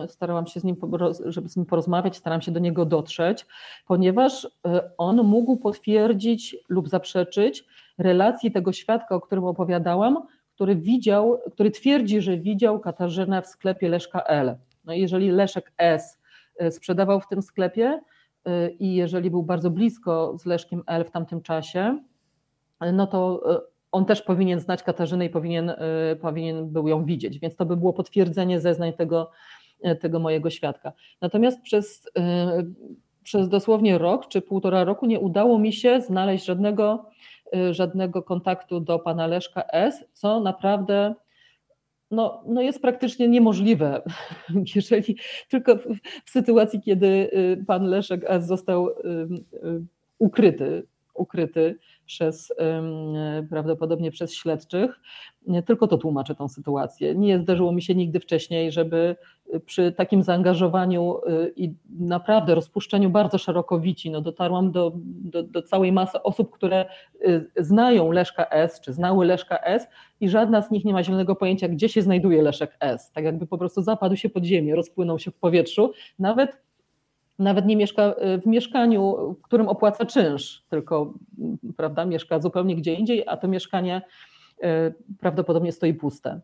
starałam się z nim, żeby z nim porozmawiać, starałam się do niego dotrzeć, ponieważ on mógł potwierdzić lub zaprzeczyć relacji tego świadka, o którym opowiadałam, który widział, który twierdzi, że widział Katarzynę w sklepie Leszka L. No jeżeli Leszek S y, sprzedawał w tym sklepie i jeżeli był bardzo blisko z Leszkiem L w tamtym czasie, no to on też powinien znać Katarzynę i powinien, y, powinien był ją widzieć, więc to by było potwierdzenie zeznań tego, y, tego mojego świadka. Natomiast przez, y, przez dosłownie rok czy półtora roku nie udało mi się znaleźć żadnego, żadnego kontaktu do pana Leszka S., co naprawdę no, no jest praktycznie niemożliwe, jeżeli tylko w sytuacji, kiedy pan Leszek S. został ukryty, ukryty przez prawdopodobnie przez śledczych. Tylko to tłumaczy tą sytuację. Nie zdarzyło mi się nigdy wcześniej, żeby przy takim zaangażowaniu y, i naprawdę rozpuszczeniu bardzo szerokowici, no dotarłam do, do, do całej masy osób, które y, znają Leszka S, czy znały Leszka S i żadna z nich nie ma zielonego pojęcia, gdzie się znajduje Leszek S. Tak jakby po prostu zapadł się pod ziemię, rozpłynął się w powietrzu. Nawet nawet nie mieszka y, w mieszkaniu, w którym opłaca czynsz, tylko prawda, mieszka zupełnie gdzie indziej, a to mieszkanie y, prawdopodobnie stoi puste.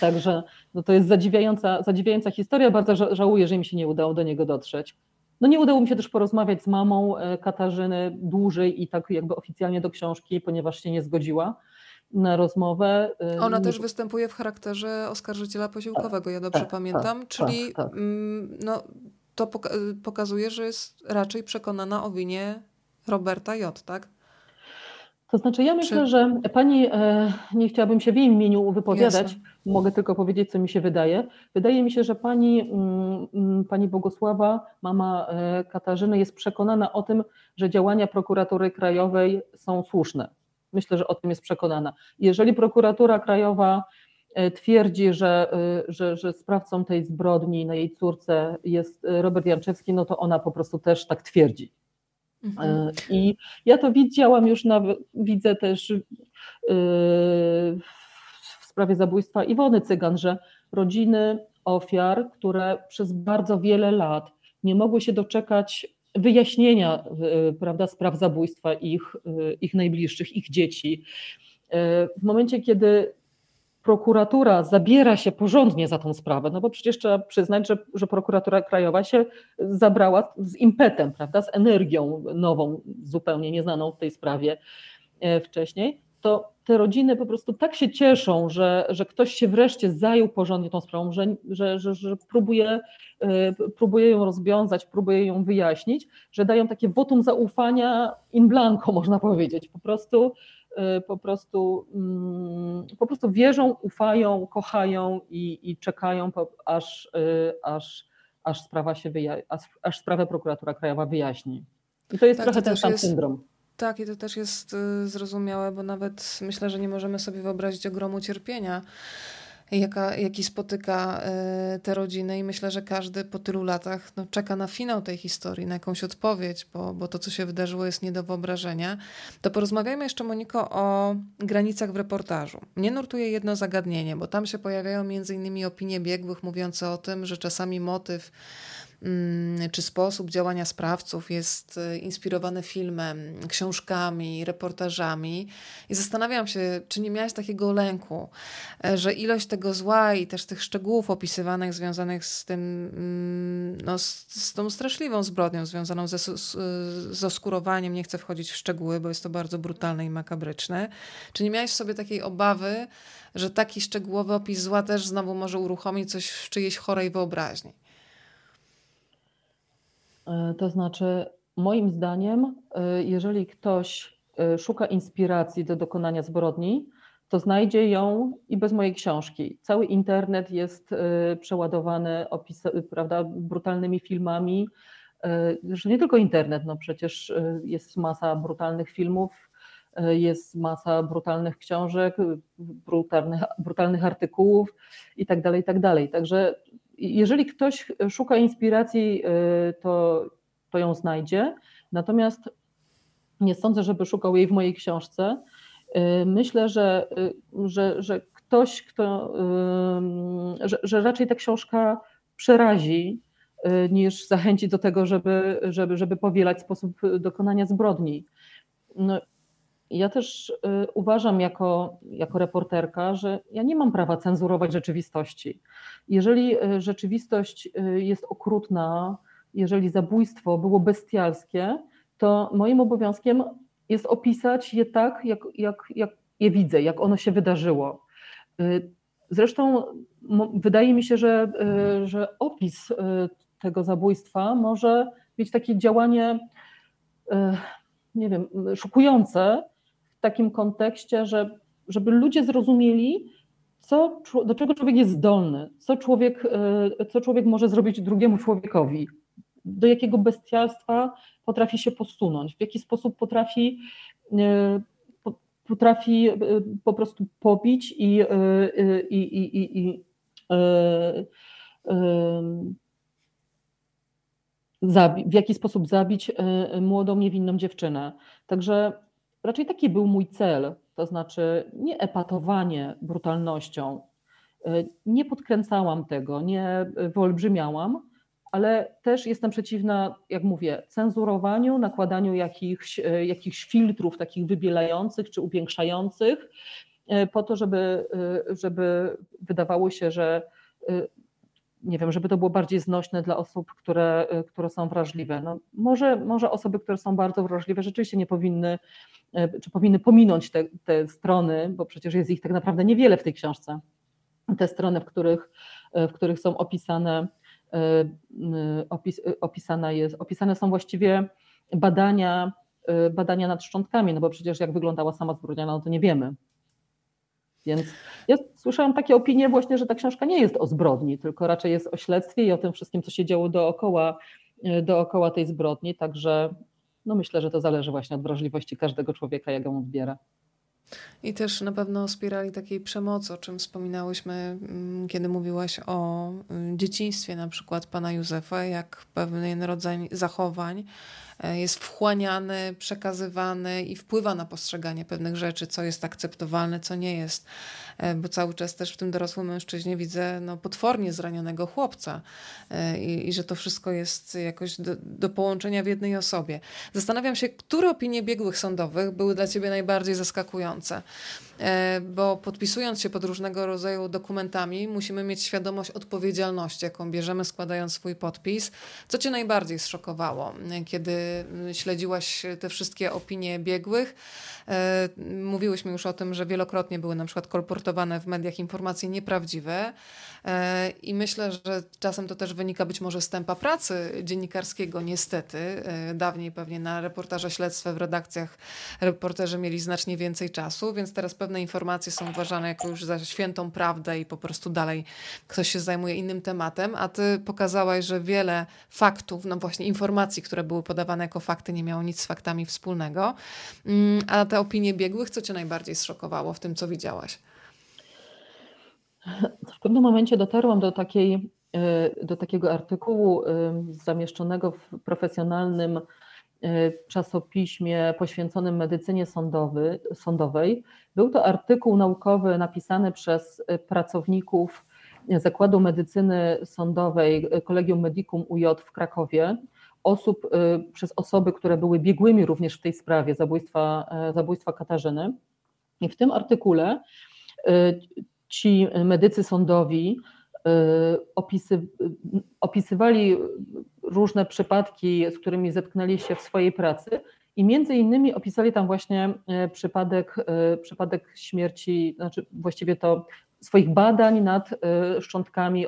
Także no to jest zadziwiająca, zadziwiająca historia. Bardzo żałuję, że mi się nie udało do niego dotrzeć. No nie udało mi się też porozmawiać z mamą y, Katarzyny dłużej i tak jakby oficjalnie do książki, ponieważ się nie zgodziła na rozmowę. Ona też występuje w charakterze oskarżyciela posiłkowego, ja dobrze tak, pamiętam, tak, czyli tak, tak. Mm, no, to pokazuje, że jest raczej przekonana o winie Roberta J., tak? To znaczy, ja myślę, Czy... że pani, e, nie chciałabym się w jej imieniu wypowiadać, Jasne. mogę tylko powiedzieć, co mi się wydaje. Wydaje mi się, że pani, mm, mm, pani Bogosława, mama e, Katarzyny, jest przekonana o tym, że działania prokuratury krajowej są słuszne. Myślę, że o tym jest przekonana. Jeżeli prokuratura krajowa twierdzi, że, e, że, że sprawcą tej zbrodni na jej córce jest e, Robert Janczewski, no to ona po prostu też tak twierdzi. Mhm. I ja to widziałam już, nawet, widzę też w sprawie zabójstwa Iwony Cygan, że rodziny ofiar, które przez bardzo wiele lat nie mogły się doczekać wyjaśnienia prawda, spraw zabójstwa ich, ich najbliższych, ich dzieci. W momencie, kiedy prokuratura zabiera się porządnie za tą sprawę, no bo przecież trzeba przyznać, że, że prokuratura krajowa się zabrała z impetem, prawda, z energią nową, zupełnie nieznaną w tej sprawie e, wcześniej, to te rodziny po prostu tak się cieszą, że, że ktoś się wreszcie zajął porządnie tą sprawą, że, że, że, że próbuje, e, próbuje ją rozwiązać, próbuje ją wyjaśnić, że dają takie wotum zaufania in blanco, można powiedzieć. Po prostu po prostu, mm, po prostu wierzą, ufają, kochają i, i czekają, aż, y, aż, aż, sprawa się wyja- aż, aż sprawę prokuratura krajowa wyjaśni. I to jest tak, trochę to ten sam jest... syndrom. Tak, i to też jest y, zrozumiałe, bo nawet myślę, że nie możemy sobie wyobrazić ogromu cierpienia jaka, jaki spotyka e, te rodziny i myślę, że każdy po tylu latach no, czeka na finał tej historii, na jakąś odpowiedź, bo, bo to, co się wydarzyło jest nie do wyobrażenia. To porozmawiajmy jeszcze, Moniko, o granicach w reportażu. Mnie nurtuje jedno zagadnienie, bo tam się pojawiają między innymi opinie biegłych mówiące o tym, że czasami motyw czy sposób działania sprawców jest e, inspirowany filmem, książkami, reportażami. I zastanawiam się, czy nie miałeś takiego lęku, e, że ilość tego zła i też tych szczegółów opisywanych związanych z tym, mm, no, z, z tą straszliwą zbrodnią związaną ze, z oskurowaniem, nie chcę wchodzić w szczegóły, bo jest to bardzo brutalne i makabryczne. Czy nie miałeś w sobie takiej obawy, że taki szczegółowy opis zła też znowu może uruchomić coś w czyjejś chorej wyobraźni? E, to znaczy, moim zdaniem, e, jeżeli ktoś e, szuka inspiracji do dokonania zbrodni, to znajdzie ją i bez mojej książki. Cały internet jest przeładowany opis, prawda, brutalnymi filmami. Zresztą nie tylko internet, no przecież jest masa brutalnych filmów, jest masa brutalnych książek, brutalnych, brutalnych artykułów itd., tak itd. Tak Także jeżeli ktoś szuka inspiracji, y, to, to ją znajdzie. Natomiast nie sądzę, żeby szukał jej w mojej książce. Y, myślę, że, y, że, że ktoś, kto, że, że raczej ta książka przerazi, niż zachęci do tego, żeby, żeby, żeby powielać sposób dokonania zbrodni. No, ja też y, uważam jako, jako reporterka, że ja nie mam prawa cenzurować rzeczywistości. Jeżeli y, rzeczywistość y, jest okrutna, jeżeli zabójstwo było bestialskie, to moim obowiązkiem jest opisać je tak, jak, jak, jak je widzę, jak ono się wydarzyło. Zresztą wydaje mi się, że, że opis tego zabójstwa może mieć takie działanie, nie wiem, szokujące, takim kontekście, że, żeby ludzie zrozumieli, co, do czego człowiek jest zdolny, co człowiek, e, co człowiek może zrobić drugiemu człowiekowi, do jakiego bestialstwa potrafi się posunąć, w jaki sposób potrafi, e, potrafi e, po prostu pobić i, i, i, i, i w jaki sposób zabić młodą, niewinną dziewczynę. Także raczej taki był mój cel, to znaczy nie epatowanie brutalnością. E, nie podkręcałam tego, nie wyolbrzymiałam, ale też jestem przeciwna, jak mówię, cenzurowaniu, nakładaniu jakichś, e, jakichś filtrów takich wybielających czy upiększających, e, po to, żeby, żeby wydawało się, że nie wiem, żeby to było bardziej znośne dla osób, które, które są wrażliwe. No, może, może osoby, które są bardzo wrażliwe, rzeczywiście nie powinny E, czy powinny pominąć te, te strony, bo przecież jest ich tak naprawdę niewiele w tej książce. Te strony, w których, e, w których są opisane, opis, opisane, jest, opisane są właściwie badania, badania nad szczątkami, no bo przecież jak wyglądała sama zbrodnia, no to nie wiemy. Więc ja słyszałam takie opinie właśnie, że ta książka nie jest o zbrodni, tylko raczej jest o śledztwie i o tym wszystkim, co się działo dookoła, dookoła tej zbrodni. Także no myślę, że to zależy właśnie od wrażliwości każdego człowieka, jak ją odbiera. I też na pewno o spirali takiej przemocy, o czym wspominałyśmy, mm, kiedy mówiłaś o y, dzieciństwie na przykład pana Józefa, jak pewien rodzaj zachowań E, jest wchłaniany, przekazywany i wpływa na postrzeganie pewnych rzeczy, co jest akceptowalne, co nie jest. E, bo cały czas też w tym dorosłym mężczyźnie widzę no, potwornie zranionego chłopca e, i, i że to wszystko jest jakoś do, do, połączenia w jednej osobie. Zastanawiam się, które opinie biegłych sądowych były dla ciebie najbardziej zaskakujące. Bo podpisując się pod różnego rodzaju dokumentami, musimy mieć świadomość odpowiedzialności, jaką bierzemy, składając swój podpis. Co cię najbardziej zszokowało, kiedy śledziłaś te wszystkie opinie biegłych. E, mówiłyśmy już o tym, że wielokrotnie były na przykład kolportowane w mediach informacje nieprawdziwe. E, I myślę, że czasem to też wynika być może z tempa pracy dziennikarskiego, niestety. E, dawniej pewnie na reportaże śledztwa w redakcjach reporterzy mieli znacznie więcej czasu, więc teraz pewne informacje są uważane jako już za świętą prawdę i po prostu dalej ktoś się zajmuje innym tematem, a ty pokazałaś, że wiele faktów, no właśnie informacji, które były podawane jako fakty, nie miało nic z faktami wspólnego. Mm, a te opinie biegłych, co cię najbardziej zszokowało w tym, co widziałaś? w pewnym momencie dotarłam do, takiej, do takiego artykułu zamieszczonego w profesjonalnym czasopiśmie poświęconym medycynie sądowy, sądowej. Był to artykuł naukowy napisany przez pracowników Zakładu Medycyny Sądowej Kolegium Medicum UJ w Krakowie, osób, y, przez osoby, które były biegłymi również w tej sprawie zabójstwa, zabójstwa Katarzyny. I w tym artykule y, ci medycy sądowi y, opisy, opisywali różne przypadki, z którymi zetknęli się w swojej pracy i między innymi opisali tam właśnie e, przypadek, e, przypadek śmierci, znaczy właściwie to swoich badań nad szczątkami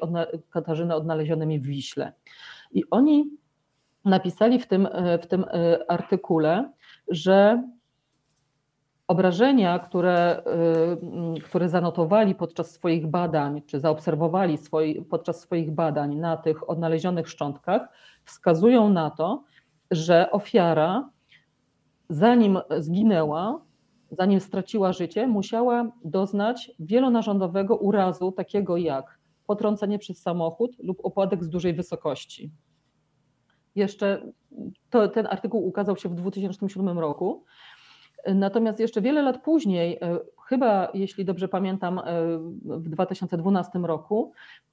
Katarzyny odnalezionymi w Wiśle. I oni napisali w tym, e, w tym e, artykule, że obrażenia, które, e, które zanotowali podczas swoich badań, czy zaobserwowali swoi, podczas swoich badań na tych odnalezionych szczątkach, wskazują na to, że ofiara, zanim zginęła, zanim straciła życie, musiała doznać wielonarządowego urazu, takiego jak potrącenie przez samochód lub opadek z dużej wysokości jeszcze to, ten artykuł ukazał się w 2007 roku. Natomiast jeszcze wiele lat później, e, chyba jeśli dobrze pamiętam, e, w 2012 roku,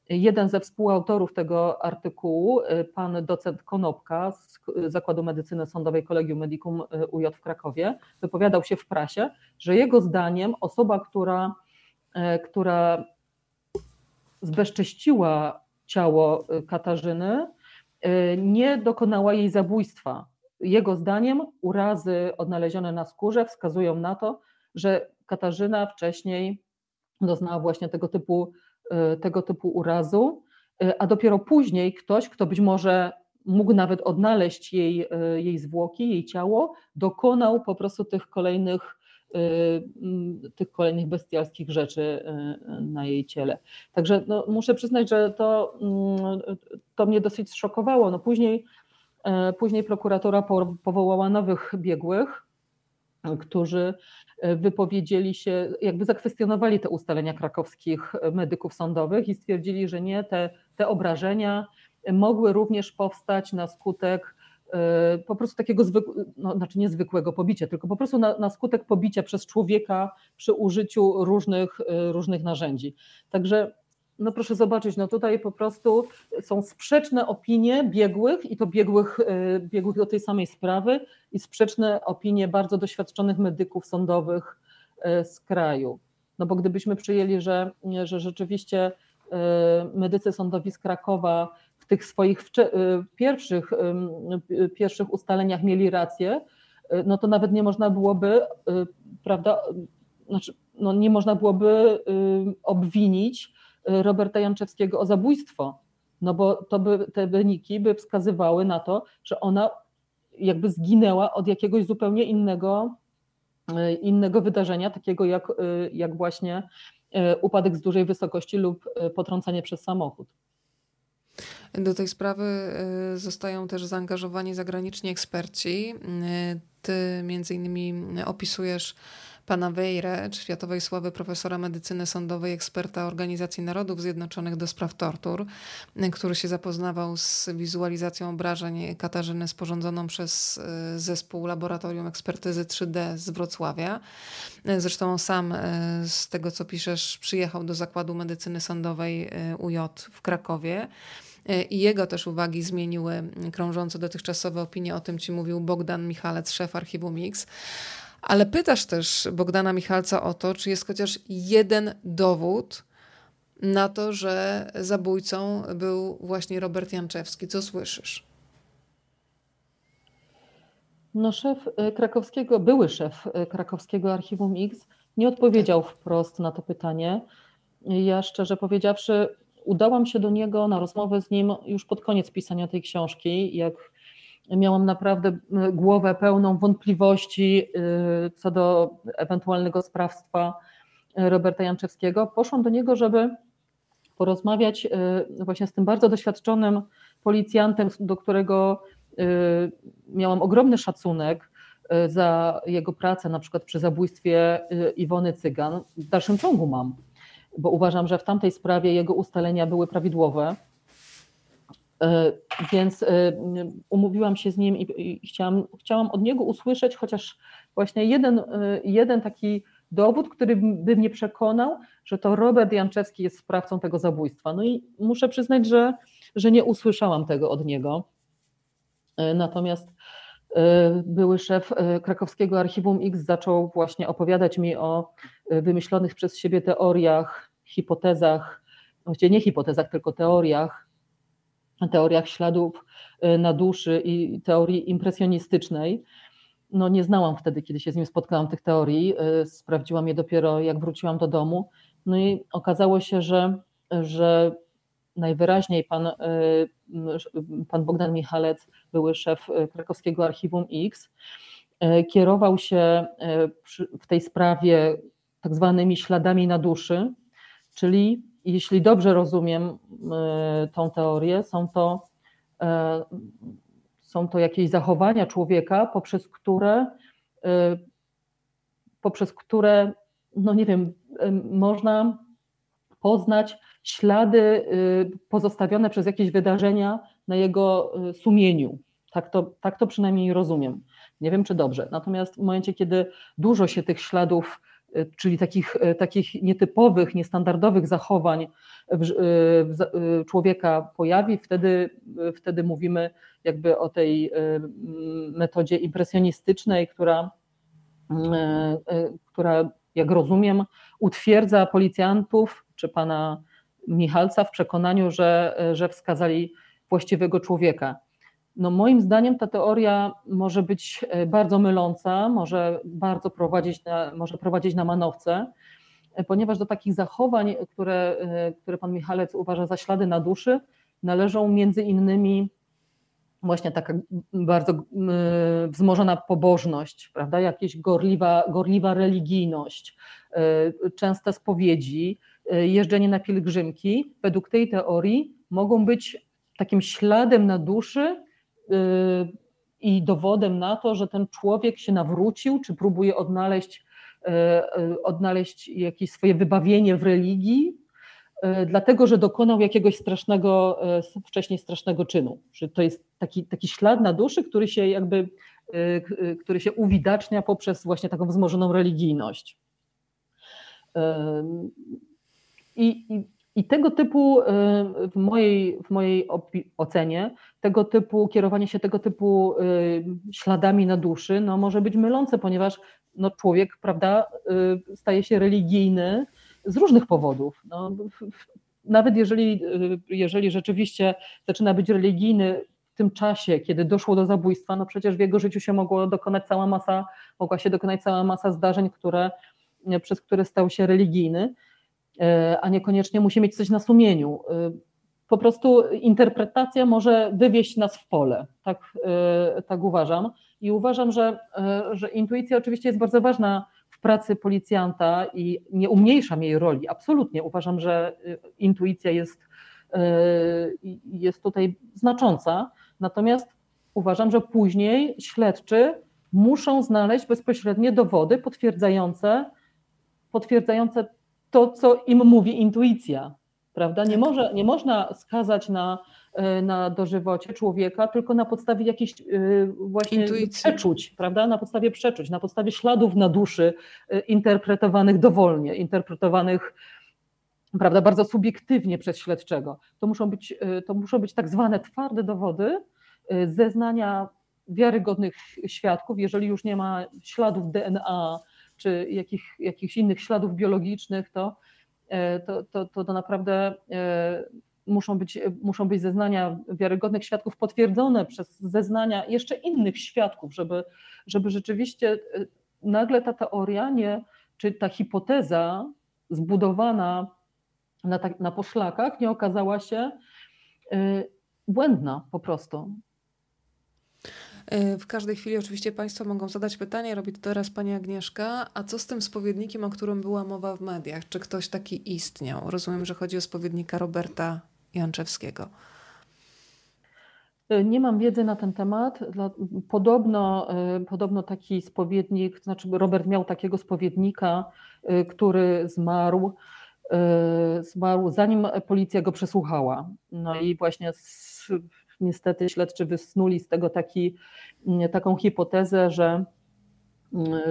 jeden ze współautorów tego artykułu, e, pan docent Konopka z Zakładu Medycyny Sądowej Kolegium Medicum UJ w Krakowie, wypowiadał się w prasie, że jego zdaniem osoba, która, która zbezcześciła ciało Katarzyny, nie dokonała jej zabójstwa. Jego zdaniem urazy odnalezione na skórze wskazują na to, że Katarzyna wcześniej doznała właśnie tego typu, y, tego typu urazu, y, a dopiero później ktoś, kto być może mógł nawet odnaleźć jej, jej zwłoki, jej ciało, dokonał po prostu tych kolejnych tych kolejnych bestialskich rzeczy na jej ciele. Także no, muszę przyznać, że to, mm, to mnie dosyć szokowało. No później, e, później prokuratura powołała nowych biegłych, którzy wypowiedzieli się, jakby zakwestionowali te ustalenia krakowskich medyków sądowych i stwierdzili, że nie, te, te obrażenia mogły również powstać na skutek E, po prostu takiego zwykłego, no, znaczy niezwykłego pobicia, tylko po prostu na, na, skutek pobicia przez człowieka przy użyciu różnych, e, różnych narzędzi. Także no proszę zobaczyć, no tutaj po prostu są sprzeczne opinie biegłych i to biegłych, e, biegłych do tej samej sprawy i sprzeczne opinie bardzo doświadczonych medyków sądowych z kraju. No bo gdybyśmy przyjęli, że, że rzeczywiście medycy sądowi z Krakowa w tych swoich y, pierwszych, y, pierwszych ustaleniach mieli rację, y, no to nawet nie można byłoby, prawda, znaczy, no nie można byłoby obwinić Roberta Janczewskiego o zabójstwo, no bo to by, te wyniki by wskazywały na to, że ona jakby zginęła od jakiegoś zupełnie innego, innego wydarzenia, takiego jak, jak właśnie upadek z dużej wysokości lub potrącenie przez samochód. Do tej sprawy zostają też zaangażowani zagraniczni eksperci. Ty między innymi opisujesz pana Wejre, światowej sławy profesora medycyny sądowej, eksperta Organizacji Narodów Zjednoczonych do spraw tortur, który się zapoznawał z wizualizacją obrażeń Katarzyny sporządzoną przez zespół Laboratorium Ekspertyzy 3D z Wrocławia. Zresztą on sam z tego, co piszesz, przyjechał do Zakładu Medycyny Sądowej UJ w Krakowie. E, i jego też uwagi zmieniły krążące dotychczasowe opinie. O tym ci mówił Bogdan Michalec, szef archiwum Mix. Ale pytasz też Bogdana Michalca o to, czy jest chociaż jeden dowód na to, że zabójcą był właśnie Robert Janczewski. Co słyszysz? No szef e, krakowskiego, były szef e, krakowskiego Archiwum X nie odpowiedział wprost na to pytanie. Ja szczerze powiedziawszy udałam się do niego na rozmowę z nim już pod koniec pisania tej książki, jak miałam naprawdę głowę pełną wątpliwości y, co do ewentualnego sprawstwa Roberta Janczewskiego. Poszłam do niego, żeby porozmawiać y, właśnie z tym bardzo doświadczonym policjantem, do którego y, miałam ogromny szacunek za jego pracę, na przykład przy zabójstwie Iwony Cygan. W dalszym ciągu mam. bo uważam, że w tamtej sprawie jego ustalenia były prawidłowe. Więc umówiłam się z nim i chciałam, chciałam od niego usłyszeć chociaż właśnie jeden, jeden taki dowód, który by mnie przekonał, że to Robert Janczewski jest sprawcą tego zabójstwa. No i muszę przyznać, że, że nie usłyszałam tego od niego. E, natomiast e, były szef e, krakowskiego Archiwum X zaczął właśnie opowiadać mi o wymyślonych przez siebie teoriach, hipotezach, właściwie nie hipotezach, tylko teoriach, teoriach śladów na duszy i teorii impresjonistycznej no nie znałam wtedy, kiedy się z nim spotkałam tych teorii. Y, sprawdziłam je dopiero jak wróciłam do domu. No i okazało się, że, że najwyraźniej pan, y, pan Bogdan Michalec, były szef y, krakowskiego Archiwum X, kierował się w tej sprawie tak zwanymi śladami na duszy, czyli jeśli dobrze rozumiem tą teorię, są to są to jakieś zachowania człowieka, poprzez które, y, poprzez które, no nie wiem, y, można poznać ślady y, pozostawione przez jakieś wydarzenia na jego sumieniu. Tak to, tak to przynajmniej rozumiem. Nie wiem, czy dobrze. Natomiast w momencie, kiedy dużo się tych śladów, czyli takich, takich nietypowych, niestandardowych zachowań w, w, człowieka pojawi, wtedy, wtedy mówimy jakby o tej metodzie impresjonistycznej, która, która jak rozumiem, utwierdza policjantów czy pana Michalca w przekonaniu, że, że wskazali właściwego człowieka. No moim zdaniem ta teoria może być bardzo myląca, może bardzo prowadzić na, może prowadzić na manowce, ponieważ do takich zachowań, które, które pan Michalec uważa za ślady na duszy, należą między innymi właśnie taka bardzo wzmożona pobożność, prawda? jakaś gorliwa, gorliwa religijność, częste spowiedzi, jeżdżenie na pielgrzymki, według tej teorii mogą być takim śladem na duszy i dowodem na to, że ten człowiek się nawrócił, czy próbuje odnaleźć, odnaleźć jakieś swoje wybawienie w religii, dlatego że dokonał jakiegoś strasznego, wcześniej strasznego czynu. Że to jest taki, taki ślad na duszy, który się jakby, który się uwidacznia poprzez właśnie taką wzmożoną religijność. I, i, i tego typu w mojej, w mojej ocenie, tego typu kierowanie się tego typu śladami na duszy, no może być mylące, ponieważ no człowiek, prawda, staje się religijny, z różnych powodów. No, nawet jeżeli, jeżeli rzeczywiście zaczyna być religijny w tym czasie, kiedy doszło do zabójstwa, no przecież w jego życiu się mogło dokonać cała masa, mogła się dokonać cała masa zdarzeń, które, przez które stał się religijny, a niekoniecznie musi mieć coś na sumieniu. E, po prostu interpretacja może wywieźć nas w pole, tak, e, tak uważam. I uważam, że, że intuicja oczywiście jest bardzo ważna pracy policjanta i nie umniejszam jej roli. Absolutnie uważam, że intuicja jest, jest tutaj znacząca. Natomiast uważam, że później śledczy muszą znaleźć bezpośrednie dowody potwierdzające, potwierdzające to, co im mówi intuicja. Prawda? Nie, tak. może, nie można skazać na E, na dożywocie człowieka, tylko na podstawie jakichś e, właśnie Intuicji. przeczuć, prawda? Na podstawie przeczuć, na podstawie śladów na duszy e, interpretowanych dowolnie, interpretowanych prawda, bardzo subiektywnie przez śledczego. To muszą być, to muszą być tak zwane twarde dowody, zeznania wiarygodnych świadków, jeżeli już nie ma śladów DNA czy jakich, jakichś innych śladów biologicznych, to, to, to, to, to naprawdę muszą być, muszą być zeznania wiarygodnych świadków potwierdzone przez zeznania jeszcze innych świadków, żeby, żeby rzeczywiście e, nagle ta teoria nie, czy ta hipoteza zbudowana na, tak, na poszlakach nie okazała się e, błędna po prostu. E, w każdej chwili oczywiście Państwo mogą zadać pytanie, robi to teraz Pani Agnieszka, a co z tym spowiednikiem, o którym była mowa w mediach? Czy ktoś taki istniał? Rozumiem, że chodzi o spowiednika Roberta Janczewskiego? E, nie mam wiedzy na ten temat. Podobno, e, podobno taki spowiednik, znaczy Robert miał takiego spowiednika, który zmarł zmarł zanim policja go przesłuchała. No i właśnie z, niestety śledczy wysnuli z tego taki, taką hipotezę, że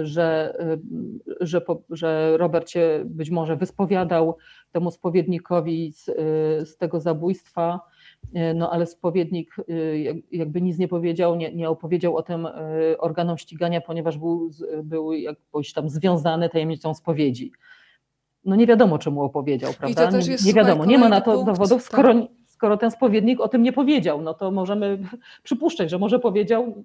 że, że, że Robert się być może wyspowiadał temu spowiednikowi z, z tego zabójstwa, no ale spowiednik jakby nic nie powiedział, nie, nie opowiedział o tym organom ścigania, ponieważ był, był jakoś tam związany tajemnicą spowiedzi. No nie wiadomo, czemu opowiedział, prawda? nie, nie wiadomo, nie ma na to dowodów, tak. skoro, tak. Skoro ten spowiednik o tym nie powiedział, no to możemy przypuszczać, że może powiedział,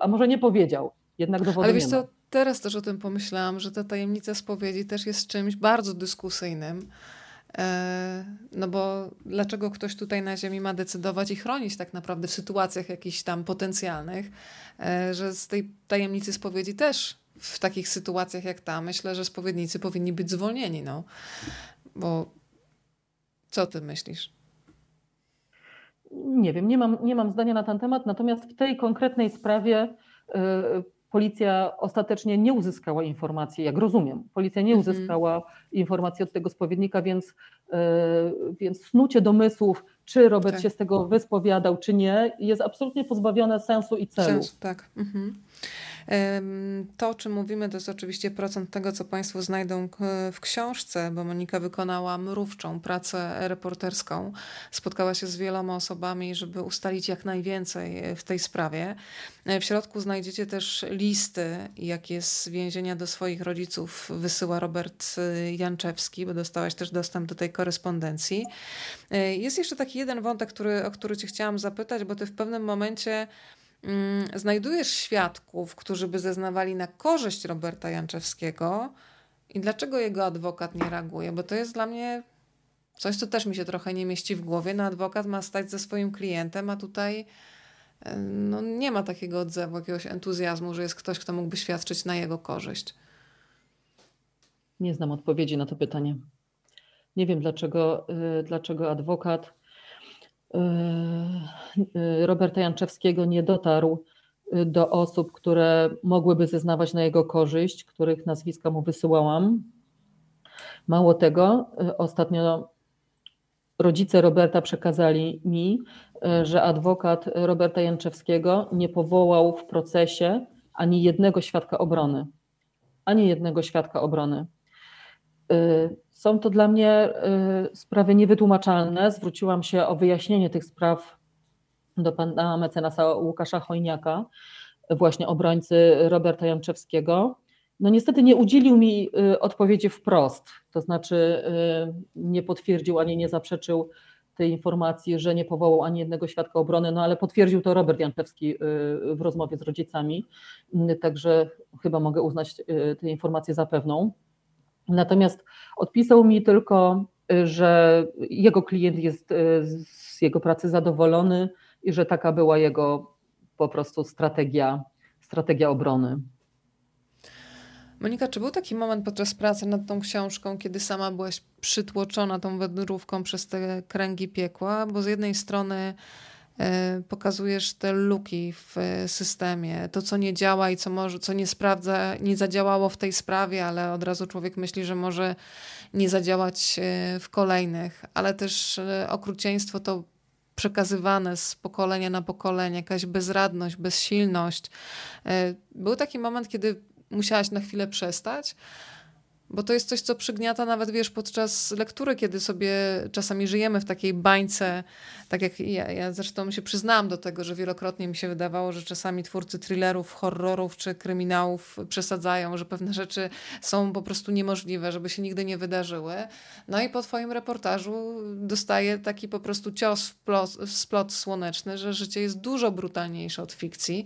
a może nie powiedział jednak dowodu Ale wiesz co, teraz też o tym pomyślałam, że ta tajemnica spowiedzi też jest czymś bardzo dyskusyjnym. E, no bo dlaczego ktoś tutaj na Ziemi ma decydować i chronić tak naprawdę w sytuacjach jakichś tam potencjalnych, e, że z tej tajemnicy spowiedzi też w takich sytuacjach jak ta, myślę, że spowiednicy powinni być zwolnieni, no. Bo co ty myślisz? Nie wiem, nie mam, nie mam zdania na ten temat, natomiast w tej konkretnej sprawie y, policja ostatecznie nie uzyskała informacji, jak rozumiem. Policja nie mhm. uzyskała informacji od tego spowiednika, więc, yy, więc snucie domysłów, czy Robert tak. się z tego wyspowiadał, czy nie, jest absolutnie pozbawione sensu i celu. Sens, tak. Mhm. To, o czym mówimy, to jest oczywiście procent tego, co Państwo znajdą w książce, bo Monika wykonała mrówczą pracę reporterską. Spotkała się z wieloma osobami, żeby ustalić jak najwięcej e, w tej sprawie. E, w środku znajdziecie też listy, jakie z więzienia do swoich rodziców wysyła Robert e, Janczewski, bo dostałaś też dostęp do tej korespondencji. Jest jeszcze taki jeden wątek, który, o który Cię chciałam zapytać, bo Ty w pewnym momencie znajdujesz świadków, którzy by zeznawali na korzyść Roberta Janczewskiego i dlaczego jego adwokat nie reaguje? Bo to jest dla mnie coś, co też mi się trochę nie mieści w głowie. No adwokat ma stać ze swoim klientem, a tutaj e, no, nie ma takiego odzewu, jakiegoś entuzjazmu, że jest ktoś, kto mógłby świadczyć na jego korzyść. Nie znam odpowiedzi na to pytanie. Nie wiem, dlaczego, y, dlaczego adwokat Roberta Janczewskiego nie dotarł y, do osób, które mogłyby zeznawać na jego korzyść, których nazwiska mu wysyłałam. Mało tego, y, ostatnio rodzice Roberta przekazali mi, że adwokat Roberta Janczewskiego nie powołał w procesie ani jednego świadka obrony. Ani jednego świadka obrony. Są to dla mnie y, sprawy niewytłumaczalne. Zwróciłam się o wyjaśnienie tych spraw do pana mecenasa Łukasza Chojniaka, właśnie obrońcy Roberta Janczewskiego. No niestety nie udzielił mi y, odpowiedzi wprost, to znaczy y, nie potwierdził ani nie zaprzeczył tej informacji, że nie powołał ani jednego świadka obrony, no ale potwierdził to Robert Janczewski w rozmowie z rodzicami, także chyba mogę uznać tę informację za pewną. Natomiast odpisał mi tylko, y, że jego klient jest y, z jego pracy zadowolony i że taka była jego po prostu strategia, strategia obrony. Monika, czy był taki moment podczas pracy nad tą książką, kiedy sama byłaś przytłoczona tą wędrówką przez te kręgi piekła? Bo z jednej strony pokazujesz te luki w systemie, to co nie działa i co może, co nie sprawdza, nie zadziałało w tej sprawie, ale od razu człowiek myśli, że może nie zadziałać e, w kolejnych, ale też e, okrucieństwo to przekazywane z pokolenia na pokolenie, jakaś bezradność, bezsilność. Był taki moment, kiedy musiałaś na chwilę przestać, bo to jest coś, co przygniata nawet, wiesz, podczas lektury, kiedy sobie czasami żyjemy w takiej bańce, tak jak ja, ja zresztą się przyznałam do tego, że wielokrotnie mi się wydawało, że czasami twórcy thrillerów, horrorów czy kryminałów przesadzają, że pewne rzeczy są po prostu niemożliwe, żeby się nigdy nie wydarzyły. No i po twoim reportażu dostaję taki po prostu cios w, plot, w splot słoneczny, że życie jest dużo brutalniejsze od fikcji,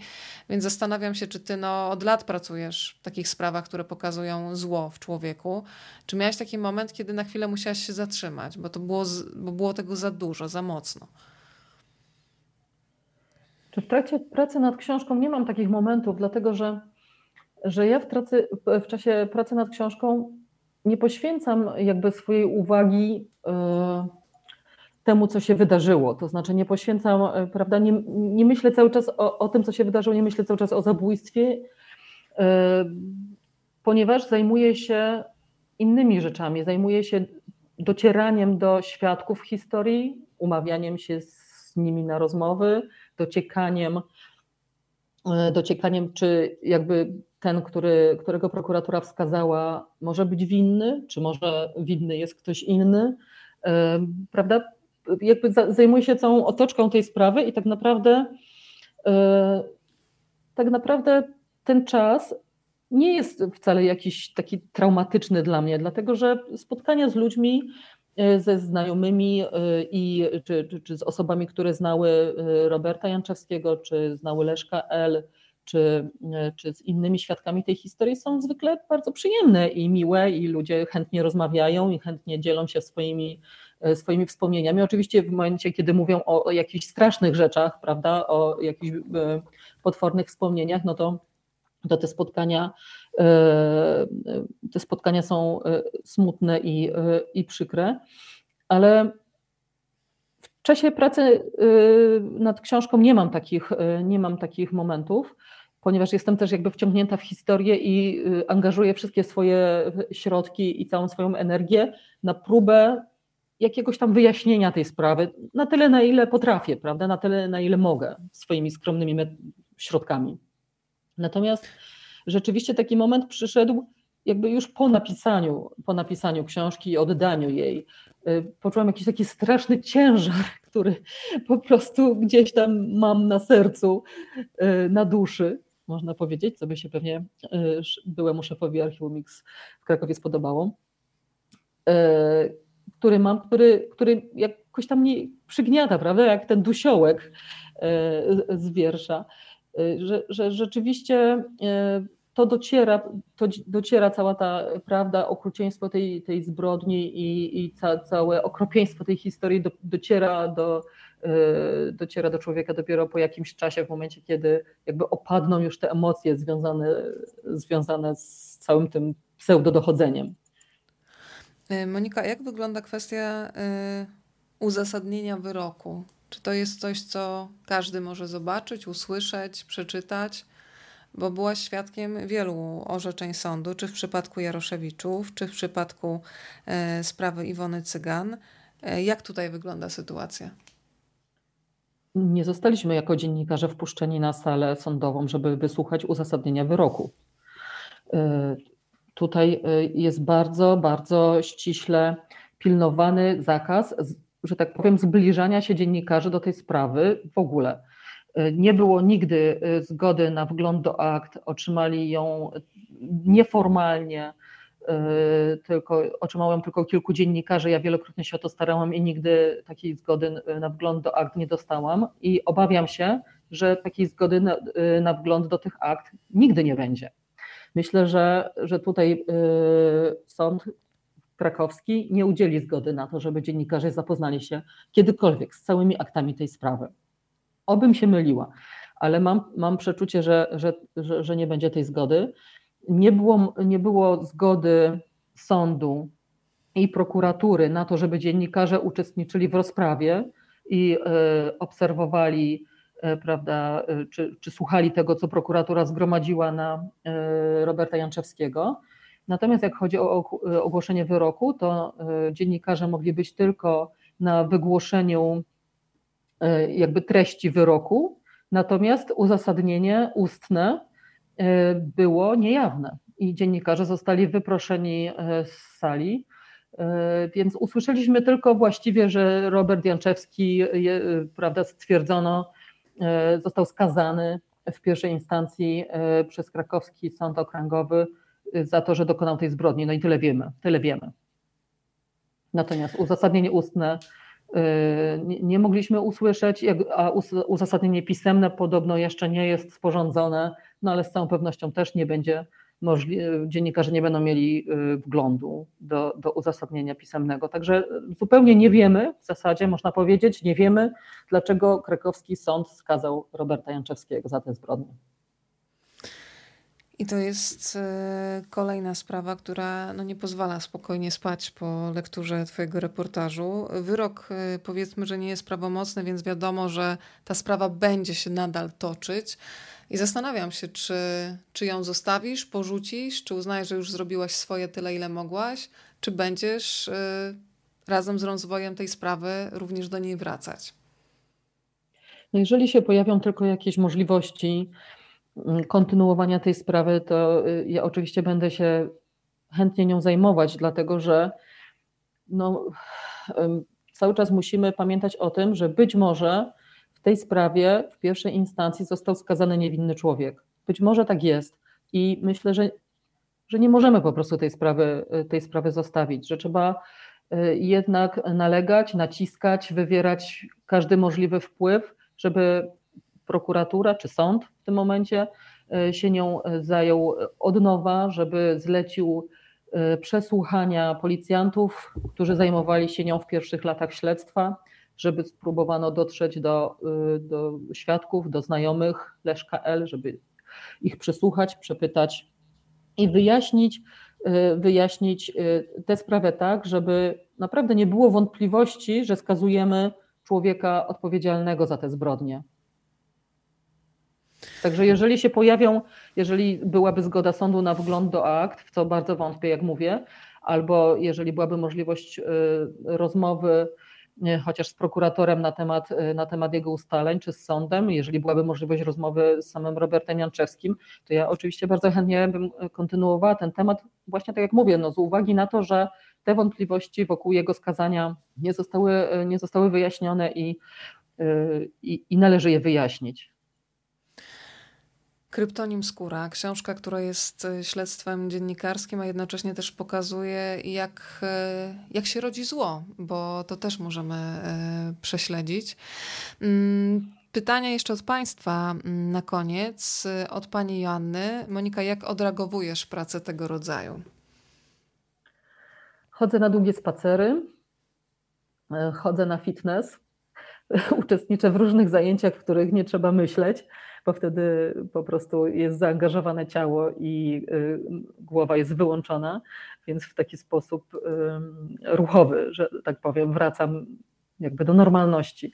więc zastanawiam się, czy ty no, od lat pracujesz w takich sprawach, które pokazują zło w człowieku, człowieku. Czy miałeś taki moment, kiedy na chwilę musiałaś się zatrzymać, bo to było, bo było tego za dużo, za mocno? Czy w trakcie pracy nad książką nie mam takich momentów, dlatego że, że ja w, pracy, w czasie pracy nad książką nie poświęcam jakby swojej uwagi y, temu, co się wydarzyło. To znaczy nie poświęcam, y, prawda, nie, nie myślę cały czas o, o, tym, co się wydarzyło, nie myślę cały czas o zabójstwie. Y, ponieważ zajmuje się innymi rzeczami, zajmuje się docieraniem do świadków historii, umawianiem się z nimi na rozmowy, dociekaniem, dociekaniem czy jakby ten, który, którego prokuratura wskazała, może być winny, czy może winny jest ktoś inny, prawda? Jakby zajmuje się całą otoczką tej sprawy i tak naprawdę tak naprawdę ten czas nie jest wcale jakiś taki traumatyczny dla mnie, dlatego że spotkania z ludźmi, e, ze znajomymi e, i, czy, czy, czy z osobami, które znały e, Roberta Janczewskiego, czy znały Leszka L., czy, czy z innymi świadkami tej historii są zwykle bardzo przyjemne i miłe i ludzie chętnie rozmawiają i chętnie dzielą się swoimi, swoimi wspomnieniami. Oczywiście w momencie, kiedy mówią o, o jakichś strasznych rzeczach, prawda, o jakichś potwornych wspomnieniach, no to to te spotkania, e, te spotkania są e, smutne i, e, i przykre, ale w czasie pracy nad książką nie mam takich, nie mam takich momentów, ponieważ jestem też jakby wciągnięta w historię i angażuję wszystkie swoje środki i całą swoją energię na próbę jakiegoś tam wyjaśnienia tej sprawy, na tyle na ile potrafię, prawda, na tyle na ile mogę swoimi skromnymi środkami. Natomiast rzeczywiście taki moment przyszedł jakby już po napisaniu, po napisaniu książki i oddaniu jej. Y, poczułam jakiś taki straszny ciężar, który po prostu gdzieś tam mam na sercu, y, na duszy, można powiedzieć, co by się pewnie y, byłemu szefowi Archiwum Mix w Krakowie spodobało, który mam, który, który jakoś tam mnie przygniata, prawda, jak ten dusiołek z wiersza. Y, że, że rzeczywiście y, to dociera, to dociera cała ta prawda, okrucieństwo tej, tej zbrodni i, i ca, całe okropieństwo tej historii do, dociera do, y, dociera do człowieka dopiero po jakimś czasie, w momencie, kiedy jakby opadną już te emocje związane, związane z całym tym pseudodochodzeniem. Monika, jak wygląda kwestia uzasadnienia wyroku? Czy to jest coś, co każdy może zobaczyć, usłyszeć, przeczytać? Bo byłaś świadkiem wielu orzeczeń sądu, czy w przypadku Jaroszewiczów, czy w przypadku e, sprawy Iwony Cygan. E, jak tutaj wygląda sytuacja? Nie zostaliśmy jako dziennikarze wpuszczeni na salę sądową, żeby wysłuchać uzasadnienia wyroku. E, tutaj jest bardzo, bardzo ściśle pilnowany zakaz że tak powiem, zbliżania się dziennikarzy do tej sprawy w ogóle. Nie było nigdy e, zgody na wgląd do akt, otrzymali ją nieformalnie, e, tylko otrzymałem tylko kilku dziennikarzy. Ja wielokrotnie się o to starałam i nigdy takiej zgody na wgląd do akt nie dostałam. I obawiam się, że takiej zgody na, na wgląd do tych akt nigdy nie będzie. Myślę, że, że tutaj sąd krakowski nie udzieli zgody na to, żeby dziennikarze zapoznali się kiedykolwiek z całymi aktami tej sprawy. Obym się myliła, ale mam, mam przeczucie, że, że, że, że nie będzie tej zgody. Nie było, nie było zgody sądu i prokuratury na to, żeby dziennikarze uczestniczyli w rozprawie i y, obserwowali, y, prawda, y, czy, czy słuchali tego, co prokuratura zgromadziła na Roberta Janczewskiego. Natomiast jak chodzi o ogłoszenie wyroku, to e, dziennikarze mogli być tylko na wygłoszeniu e, jakby treści wyroku, natomiast uzasadnienie ustne e, było niejawne i dziennikarze zostali wyproszeni z sali. Więc usłyszeliśmy tylko właściwie, że Robert Janczewski, prawda, stwierdzono, został skazany w pierwszej instancji przez krakowski sąd okręgowy za to, że dokonał tej zbrodni. No i tyle wiemy, tyle wiemy. Natomiast uzasadnienie ustne y, nie mogliśmy usłyszeć, a uzasadnienie pisemne podobno jeszcze nie jest sporządzone, no ale z całą pewnością też nie będzie dziennikarze nie będą mieli y, wglądu do, do uzasadnienia pisemnego. Także zupełnie nie wiemy, w zasadzie można powiedzieć, nie wiemy, dlaczego krakowski sąd skazał Roberta Janczewskiego za tę zbrodnię. I to jest e, kolejna sprawa, która no nie pozwala spokojnie spać po lekturze Twojego reportażu. Wyrok e, powiedzmy, że nie jest prawomocny, więc wiadomo, że ta sprawa będzie się nadal toczyć. I zastanawiam się, czy, czy ją zostawisz, porzucisz, czy uznajesz, że już zrobiłaś swoje tyle, ile mogłaś, czy będziesz e, razem z rozwojem tej sprawy również do niej wracać? No jeżeli się pojawią tylko jakieś możliwości kontynuowania tej sprawy, to y, ja oczywiście będę się chętnie nią zajmować, dlatego że no, cały czas musimy pamiętać o tym, że być może w tej sprawie w pierwszej instancji został skazany niewinny człowiek. Być może tak jest. I myślę, że, że nie możemy po prostu tej sprawy, tej sprawy zostawić, że trzeba y, jednak nalegać, naciskać, wywierać każdy możliwy wpływ, żeby prokuratura czy sąd w tym momencie y, się nią zajął od nowa, żeby zlecił y, przesłuchania policjantów, którzy zajmowali się nią w pierwszych latach śledztwa, żeby spróbowano dotrzeć do, do świadków, do znajomych Leszka L., żeby ich przesłuchać, przepytać i wyjaśnić, wyjaśnić tę sprawę tak, żeby naprawdę nie było wątpliwości, że skazujemy człowieka odpowiedzialnego za te zbrodnie. Także jeżeli się pojawią, jeżeli byłaby zgoda sądu na wgląd do akt, w co bardzo wątpię, jak mówię, albo jeżeli byłaby możliwość y, rozmowy chociaż z prokuratorem na temat, na temat jego ustaleń, czy z sądem. Jeżeli byłaby możliwość rozmowy z samym Robertem Janczewskim, to ja oczywiście bardzo chętnie bym kontynuowała ten temat, właśnie tak jak mówię, no z uwagi na to, że te wątpliwości wokół jego skazania nie zostały, nie zostały wyjaśnione i, i, i należy je wyjaśnić. Kryptonim Skóra, książka, która jest e, śledztwem dziennikarskim, a jednocześnie też pokazuje, jak, e, jak się rodzi zło, bo to też możemy e, prześledzić. Mm, pytania jeszcze od Państwa mm, na koniec. Od Pani Joanny. Monika, jak odreagowujesz pracę tego rodzaju? Chodzę na długie spacery, chodzę na fitness, uczestniczę w różnych zajęciach, w których nie trzeba myśleć bo wtedy po prostu jest zaangażowane ciało i y, głowa jest wyłączona, więc w taki sposób ruchowy, że tak powiem, wracam jakby do normalności.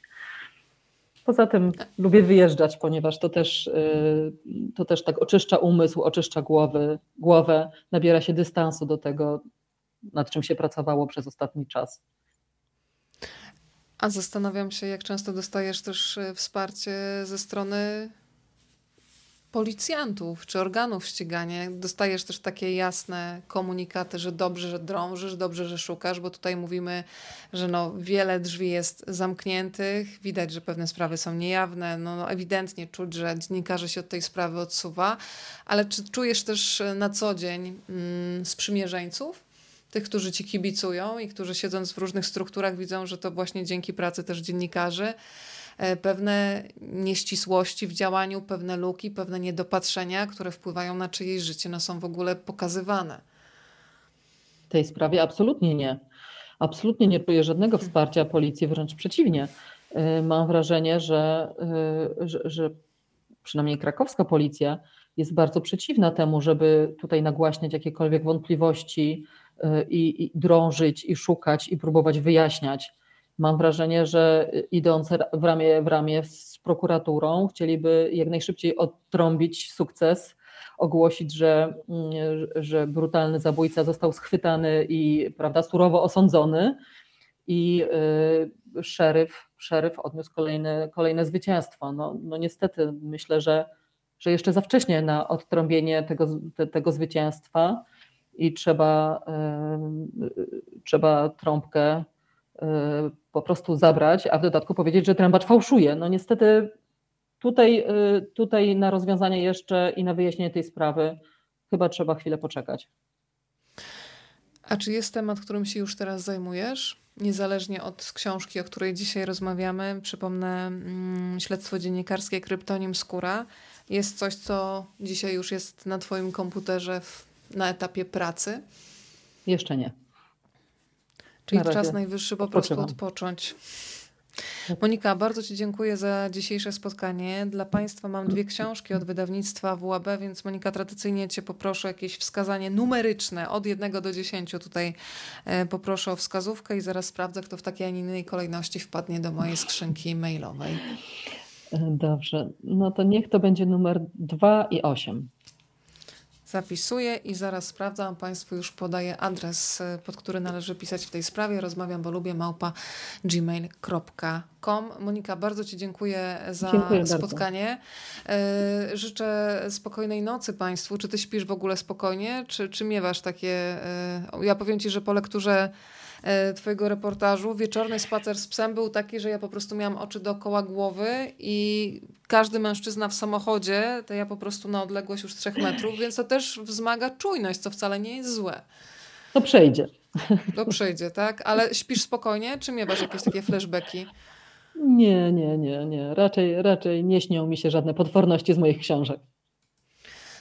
Poza tym lubię wyjeżdżać, ponieważ to też, y, to też tak oczyszcza umysł, oczyszcza głowy, głowę, nabiera się dystansu do tego, nad czym się pracowało przez ostatni czas. A zastanawiam się, jak często dostajesz też y, wsparcie ze strony policjantów czy organów ścigania. Dostajesz też takie jasne komunikaty, że dobrze, że drążysz, dobrze, że szukasz, bo tutaj mówimy, że no, wiele drzwi jest zamkniętych, widać, że pewne sprawy są niejawne, no, no ewidentnie czuć, że dziennikarze się od tej sprawy odsuwa, ale czy czujesz też na co dzień mm, sprzymierzeńców? tych, którzy ci kibicują i którzy siedząc w różnych strukturach widzą, że to właśnie dzięki pracy też dziennikarzy E, pewne nieścisłości w działaniu, pewne luki, pewne niedopatrzenia, które wpływają na czyjeś życie, no są w ogóle pokazywane. W tej sprawie absolutnie nie. Absolutnie nie czuję żadnego mhm. wsparcia policji, wręcz przeciwnie. E, mam wrażenie, że, e, że, że przynajmniej krakowska policja jest bardzo przeciwna temu, żeby tutaj nagłaśniać jakiekolwiek wątpliwości i, i drążyć, i szukać, i próbować wyjaśniać. Mam wrażenie, że idąc w ramię w ramię z prokuraturą, chcieliby jak najszybciej odtrąbić sukces, ogłosić, że, że brutalny zabójca został schwytany i prawda, surowo osądzony. I y, szeryf, szeryf odniósł kolejne, kolejne zwycięstwo. No, no niestety myślę, że, że jeszcze za wcześnie na odtrąbienie tego, te, tego zwycięstwa i trzeba, y, y, trzeba trąbkę po prostu zabrać, a w dodatku powiedzieć, że trębacz fałszuje. No niestety tutaj, y, tutaj na rozwiązanie jeszcze i na wyjaśnienie tej sprawy chyba trzeba chwilę poczekać. A czy jest temat, którym się już teraz zajmujesz? Niezależnie od książki, o której dzisiaj rozmawiamy, przypomnę mm, śledztwo dziennikarskie Kryptonim Skóra. Jest coś, co dzisiaj już jest na Twoim komputerze w, na etapie pracy? Jeszcze nie. Czyli na czas najwyższy po prostu odpocząć. Monika, bardzo Ci dziękuję za dzisiejsze spotkanie. Dla Państwa mam dwie książki od wydawnictwa WAB, więc Monika, tradycyjnie Cię poproszę o jakieś wskazanie numeryczne od jednego do dziesięciu. Tutaj e, poproszę o wskazówkę i zaraz sprawdzę, kto w takiej, a nie innej kolejności wpadnie do mojej skrzynki mailowej. Dobrze, no to niech to będzie numer dwa i osiem. Zapisuję i zaraz sprawdzam. Państwu już podaję adres, pod który należy pisać w tej sprawie. Rozmawiam, bo lubię małpa gmail.com. Monika, bardzo Ci dziękuję za dziękuję spotkanie. Bardzo. Życzę spokojnej nocy Państwu. Czy Ty śpisz w ogóle spokojnie, czy, czy miewasz takie... Ja powiem Ci, że po lekturze E, twojego reportażu. Wieczorny spacer z psem był taki, że ja po prostu miałam oczy dookoła głowy i każdy mężczyzna w samochodzie, to ja po prostu na odległość już trzech metrów, więc to też wzmaga czujność, co wcale nie jest złe. To przejdzie. To przejdzie, tak? Ale śpisz spokojnie, czy miewasz jakieś takie flashbacki? Nie, nie, nie, nie. Raczej, raczej nie śnią mi się żadne potworności z moich książek.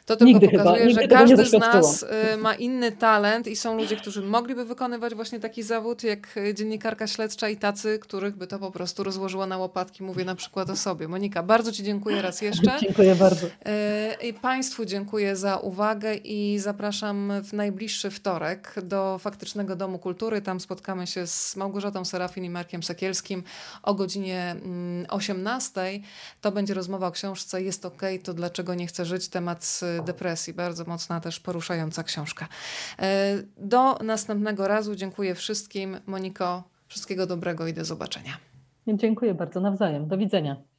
To tylko nigdy pokazuje, chyba, że każdy z nas y, ma inny talent i są ludzie, którzy mogliby wykonywać właśnie taki zawód, jak dziennikarka śledcza i tacy, których by to po prostu rozłożyło na łopatki. Mówię na przykład o sobie. Monika, bardzo Ci dziękuję raz jeszcze. Dziękuję bardzo. Y, I Państwu dziękuję za uwagę i zapraszam w najbliższy wtorek do Faktycznego Domu Kultury. Tam spotkamy się z Małgorzatą Serafin i Markiem Sekielskim o godzinie 18. Mm, to będzie rozmowa o książce Jest OK, to dlaczego nie chcę żyć? Temat depresji. Bardzo mocna też poruszająca książka. E, do następnego razu. Dziękuję wszystkim. Moniko, wszystkiego dobrego i do zobaczenia. Dziękuję bardzo. Nawzajem. Do widzenia.